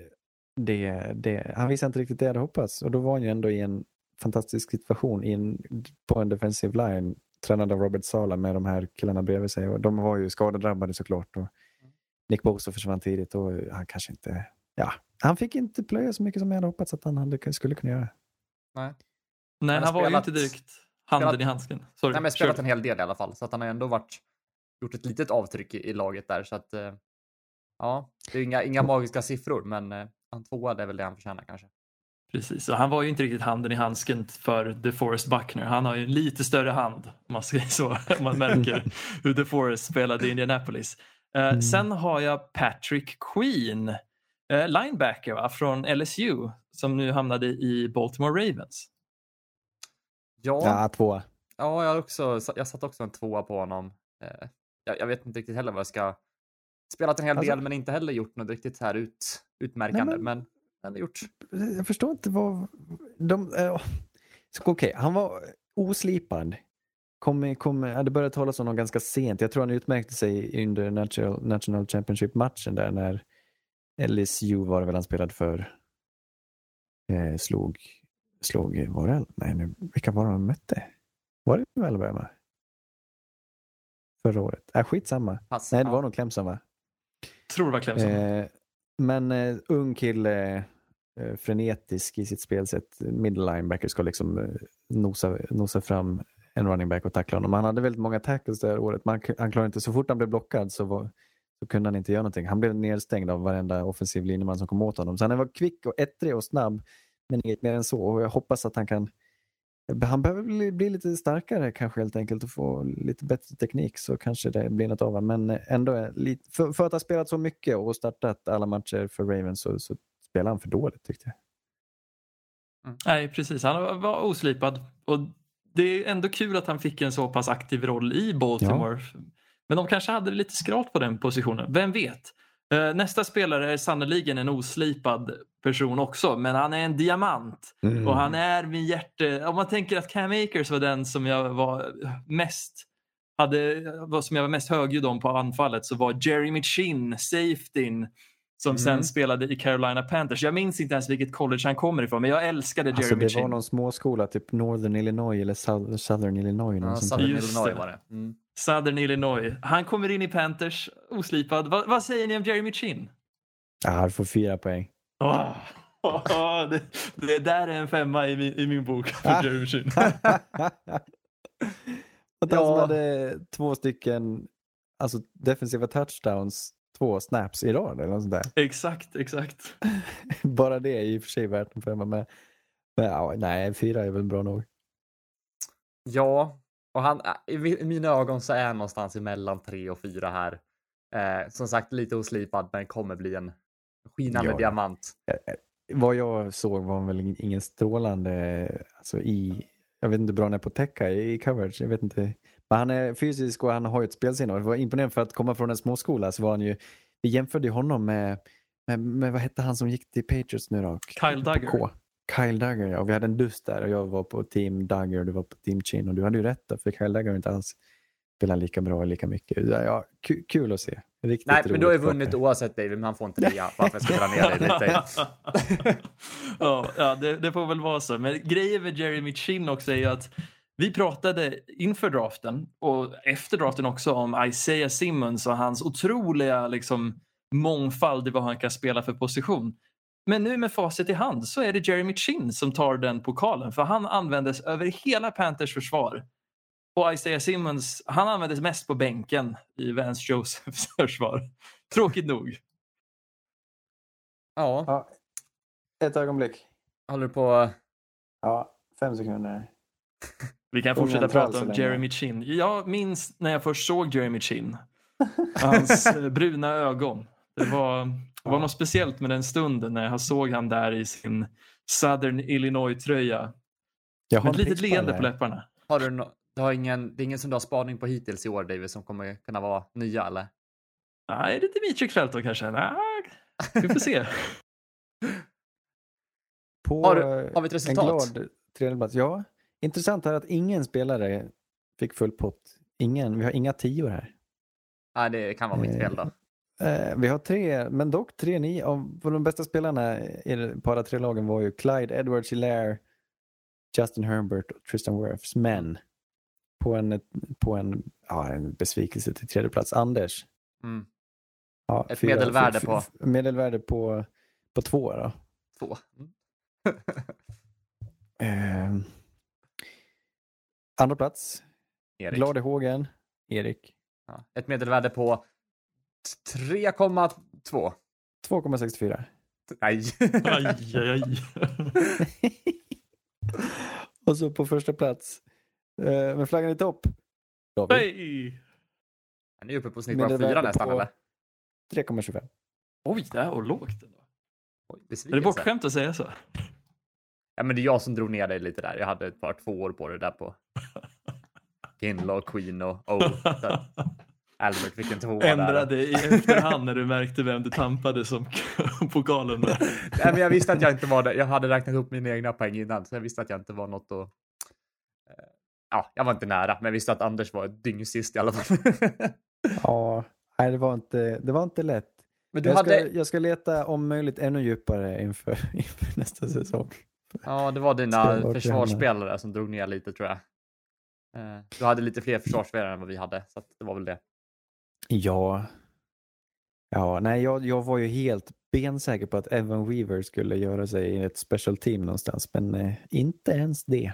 det, det. Han visade inte riktigt det jag hade hoppats och då var han ju ändå i en fantastisk situation i en, på en defensive line tränad av Robert Sala med de här killarna bredvid sig. Och de var ju skadedrabbade såklart. Och Nick Bosa försvann tidigt och han kanske inte... Ja, han fick inte plöja så mycket som jag hade hoppats att han hade, skulle kunna göra. Nej, Han har han var ju inte direkt handen spelat- i handsken. Sorry, Nej, men spelat en hel del i alla fall, så att han har ändå varit, gjort ett litet avtryck i, i laget där. Så att, eh, ja, det är inga, inga magiska siffror, men eh, han tvåa är väl det han förtjänar kanske. Precis, och han var ju inte riktigt handen i handsken för DeForest Buckner. Han har ju en lite större hand, om man säger så. Om man märker hur DeForest spelade i Indianapolis. Eh, Mm. Sen har jag Patrick Queen, eh, linebacker va, från LSU, som nu hamnade i Baltimore Ravens. Ja, Ja, tvåa. ja jag, har också, jag satt också en tvåa på honom. Eh, jag, jag vet inte riktigt heller vad jag ska... Spelat en hel Alltså- del, men inte heller gjort något riktigt så här ut, utmärkande. Nej, men- men... ändå gjort. Jag förstår inte vad... De, äh, så, Okej, han var oslipad. Kom, kom, hade börjat talas om honom ganska sent. Jag tror han utmärkte sig under National, National Championship-matchen där när LSU var det väl han spelade för. Eh, slog, slog, var det, nej nu, vilka var det de mötte? Var det Alabama? Förra året? Äh, skitsamma. Pass. Nej, det ja. var nog Clemson va? Tror det var Clemson. Eh, men eh, ung kille, eh, Eh, frenetisk i sitt spelsätt. Middle linebacker ska liksom eh, nosa, nosa fram en running back och tackla honom. Han hade väldigt många tackles det här året. Man, han klarade inte, så fort han blev blockad så, var, så kunde han inte göra någonting. Han blev nedstängd av varenda offensiv linjeman som kom åt honom. Så han var kvick och ettrig och snabb, men inget mer än så. Och jag hoppas att han kan han behöver bli, bli lite starkare kanske helt enkelt och få lite bättre teknik så kanske det blir något av honom. Men eh, ändå, är lite, för, för att ha spelat så mycket och startat alla matcher för Ravens så, så spelar han för dåligt tyckte jag. Nej, precis. Han var- oslipad. Och det är ändå kul att han fick en så pass aktiv roll i Baltimore. Men de kanske hade lite skralt på den positionen. Vem vet? Eh, Nästa spelare är sannoliken en oslipad person också, men han är en diamant. Mm. Och han är min hjärte... Om man tänker att Cam Akers var den som jag var mest hade, som jag var mest högljudd om på anfallet så var Jeremy Chin, safetyn, som Mm. sen spelade i Carolina Panthers. Jag minns inte ens vilket college han kommer ifrån, men jag älskade Jeremy Alltså det Chin. var någon småskola, typ Northern Illinois eller South- Southern Illinois. Ja, sånt Southern Illinois var det. Mm. Southern Illinois. Han kommer in i Panthers, oslipad. Va, vad säger ni om Jeremy Chin? Ja, han får fyra poäng. Åh, det, det där är en femma i min, i min bok för Ah. Jeremy Chin. Och han som Ja. hade två stycken alltså defensiva touchdowns, två snaps i rad eller något sånt där. exakt, exakt. Bara det är i och för sig värt en femma. Men, men ja, nej, fyra är väl bra nog. Ja, och han, i mi- i mina ögon så är han någonstans emellan tre och fyra här. Eh, som sagt, lite oslipad, men kommer bli en skinande Ja. diamant. Vad jag såg var väl ingen strålande, alltså i, jag vet inte hur bra han är på att täcka i coverage, jag vet inte. Men han är fysisk och han har ju ett spelsinne och det var imponerande för att komma från en småskola så var han ju, vi jämförde ju honom med, med, med vad hette han som gick till Patriots nu då? Kyle Duggar. K. Kyle Duggar ja, och vi hade en dust där och jag var på team Duggar och du var på team Chin och du hade ju rätt då, för Kyle Duggar inte alls spelat lika bra och lika mycket. Ja, ku- kul att se. Riktigt Nej, men du har ju vunnit oavsett David, men han får inte rea. Varför ska jag dra ner dig lite? ja, ja det, det får väl vara så. Men grejen med Jeremy Chin också är ju att vi pratade inför draften och efter draften också om Isaiah Simmons och hans otroliga liksom, mångfald i vad han kan spela för position. Men nu med facit i hand så är det Jeremy Chin som tar den pokalen för han användes över hela Panthers försvar. Och Isaiah Simmons, han användes mest på bänken i Vance Josephs försvar. Tråkigt nog. Ja, Ja, ett ögonblick. håller du på... Ja, fem sekunder. Vi kan fortsätta prata om. Jeremy Chin. Jag minns när jag först såg Jeremy Chin. Hans eh, bruna ögon. Det var, det var något speciellt med den stunden när jag såg han där i sin Southern Illinois-tröja. Jag har Med ett en litet leende på läpparna. Har du, no... du har ingen, det är ingen som du har spaning på hittills i år, David, som kommer kunna vara nya, eller? Nej, är det Dimitri Kvält då kanske? Nej, vi får se. På Har du- eh, har vi ett en resultat? glad tredjeplats. Ja, intressant är att ingen spelare fick full pott. Ingen, vi har inga tior här. Nej, det kan vara mitt fel då. Eh, vi har tre, men dock tre nio. Av de bästa spelarna i alla tre lagen var ju Clyde Edwards Hilaire, Justin Herbert och Tristan Wirfs. Men på en, på en, ja, en besvikelse till tredje plats. Anders. Mm. Ja, Ett medelvärde på? Medelvärde på, på två då. Två. Mm. Andra plats, Erik. glad i hågen, Erik. Ja. Ett medelvärde på 3,2. 2,64. Nej. Aj, aj, aj. Och så på första plats, eh, med flaggan i topp, David. Hej! Ni är uppe på snitt på Medelvärde fyra nästan, på- eller? 3,25. Oj, det här var lågt ändå. Oj, Är det bortskämt att säga så? Ja, men det är jag som drog ner dig lite där. Jag hade ett par tvåor på det där på Kinlaw, Queen och O. Albert fick en tvåa där. Ändrade i efterhand när du märkte vem du tampade som pokalen med. Nej, men jag visste att jag inte var det. Jag hade räknat upp mina egna poäng innan, så jag visste att jag inte var något att... eh, Ja, jag var inte nära, men jag visste att Anders var dyngsist i alla fall. Ja, nej, det var inte, det var inte lätt. men du Jag ska, hade... jag ska leta om möjligt ännu djupare inför, inför nästa säsong. Ja, det var dina försvarsspelare som drog ner lite, tror jag. Eh, Du hade lite fler försvarsspelare än vad vi hade, så det var väl det. Ja, ja nej, jag, jag var ju helt bensäker på att Evan Weaver skulle göra sig i ett special team någonstans, men eh, inte ens det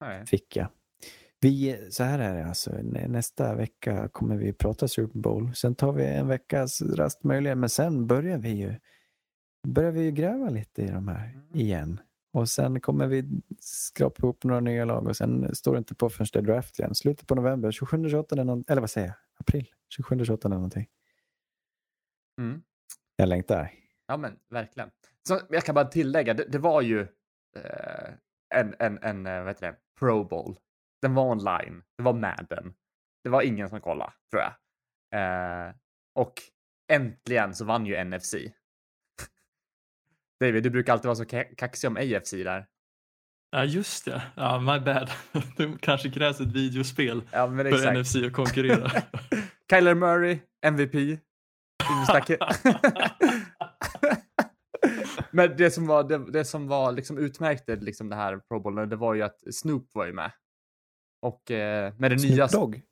Nej. fick jag. Vi, så här är det alltså, nä- nästa vecka kommer vi prata Super Bowl. Sen tar vi en veckas rast möjligen, men sen börjar vi ju, börjar vi ju gräva lite i de här igen. Och sen kommer vi skrapa ihop några nya lag och sen står det inte på förrän det är draft igen. Slutet på november, 27-28 eller, någon, eller vad säger jag? April? 27-28 eller någonting. Mm. Jag längtar. Ja, men verkligen. Så jag kan bara tillägga, det, det var ju eh, en, en, en eh, vad heter det, Pro Bowl. Den var online. Det var Madden. Det var ingen som kollade, tror jag. Eh, och äntligen så vann ju NFC. David, du brukar alltid vara så ka- kaxig om AFC där. Ja, just det. Ja, my bad. Det kanske krävs ett videospel Ja, men för exakt. NFC att konkurrera. Kyler Murray, MVP. Men det som var, det, det som var liksom utmärkte liksom det här Pro Bowlen, det var ju att Snoop var ju med. Och eh, med det nya... Snoop Dogg?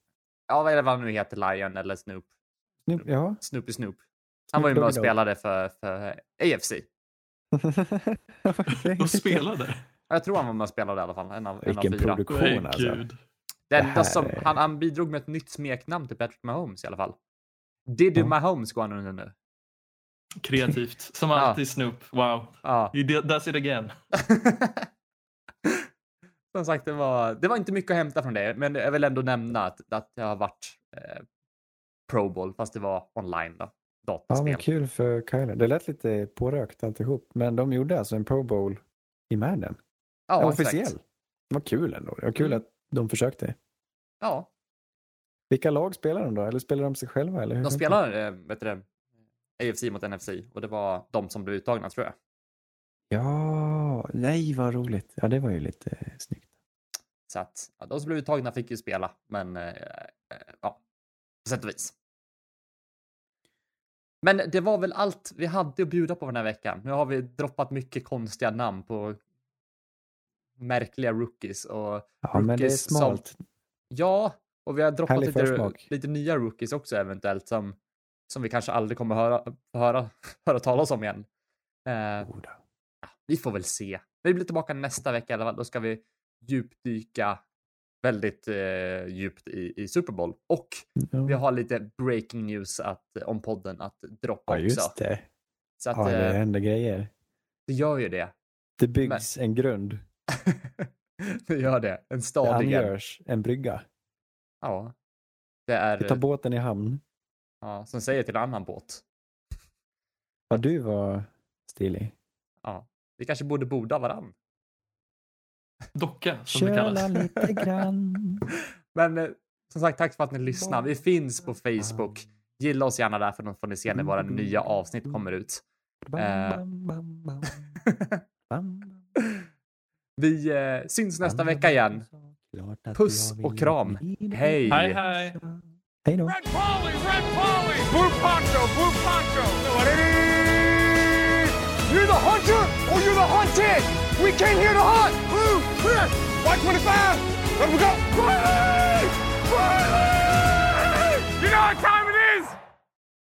Ja, vad är det vad han nu heter? Lion eller Snoop? Snoop, ja. Snoopy Snoop. Han var ju med och spelade för, för AFC. De spelade. Jag tror han var med och spelade i alla fall. En av, en av Vilken fyra. produktion Nej, alltså. gud. Det Det enda här som, han, han bidrog med ett nytt smeknamn till Patrick Mahomes i alla fall. Diddy Ja. Mahomes går han under nu. Kreativt. Som alltid Snoop. Wow. Ja. He did- does it again. Som sagt, det var, det var inte mycket att hämta från det, men jag vill ändå nämna att, att det har varit eh, Pro Bowl, fast det var online då. Ja, Dataspel. men kul för Kyler. Det lät lite pårökt alltihop. Men de gjorde alltså en Pro Bowl i Madden. Ja, Officiell. exakt. Det var kul ändå. Det var kul Mm. att de försökte. Ja, Vilka lag spelar de då? Eller spelar de sig själva? Eller hur de spelar, eh, vet du AFC mot NFC och det var de som blev uttagna tror jag. Ja, nej vad roligt. Ja, det var ju lite eh, snyggt. Så att ja, de som blev uttagna fick ju spela, men eh, eh, ja, på sätt och vis. Men det var väl allt vi hade att bjuda på den här veckan. Nu har vi droppat mycket konstiga namn på märkliga rookies och Ja, men det är Rookies som- smalt. ja, och vi har droppat Härlig lite, försmak. lite nya rookies också eventuellt som, som vi kanske aldrig kommer höra, höra, höra talas om igen. Eh, ja, vi får väl se. Vi blir tillbaka nästa vecka i alla fall. Då ska vi djupdyka väldigt eh, djupt i, i Super Bowl. Och vi Ja, har lite breaking news att, om podden att droppa ja också. just det. Så att Ja, det eh, händer grejer. det gör ju det. Det byggs en grund. det gör det. En Det stadig. en. angörs en brygga. Ja. Det är, Vi tar båten i hamn. ja, som säger till en annan båt. Vad du var stilig. Ja. Vi kanske borde borda varann. Docka som det kallas. Köla lite grann. Men eh, som sagt, tack för att ni lyssnar. Vi finns på Facebook. Gilla oss gärna där för då får ni se när våra nya avsnitt kommer ut. Eh. Vi eh, syns nästa vecka igen. Puss och kram. Hej! Hej, hej. Hej då. Red Polly, Red Polly, Blue Poncho, Blue Poncho. You're the hunter or you're the hunted. We came here to hunt. Clear! Y25! Let him go! Riley! Riley! You know what time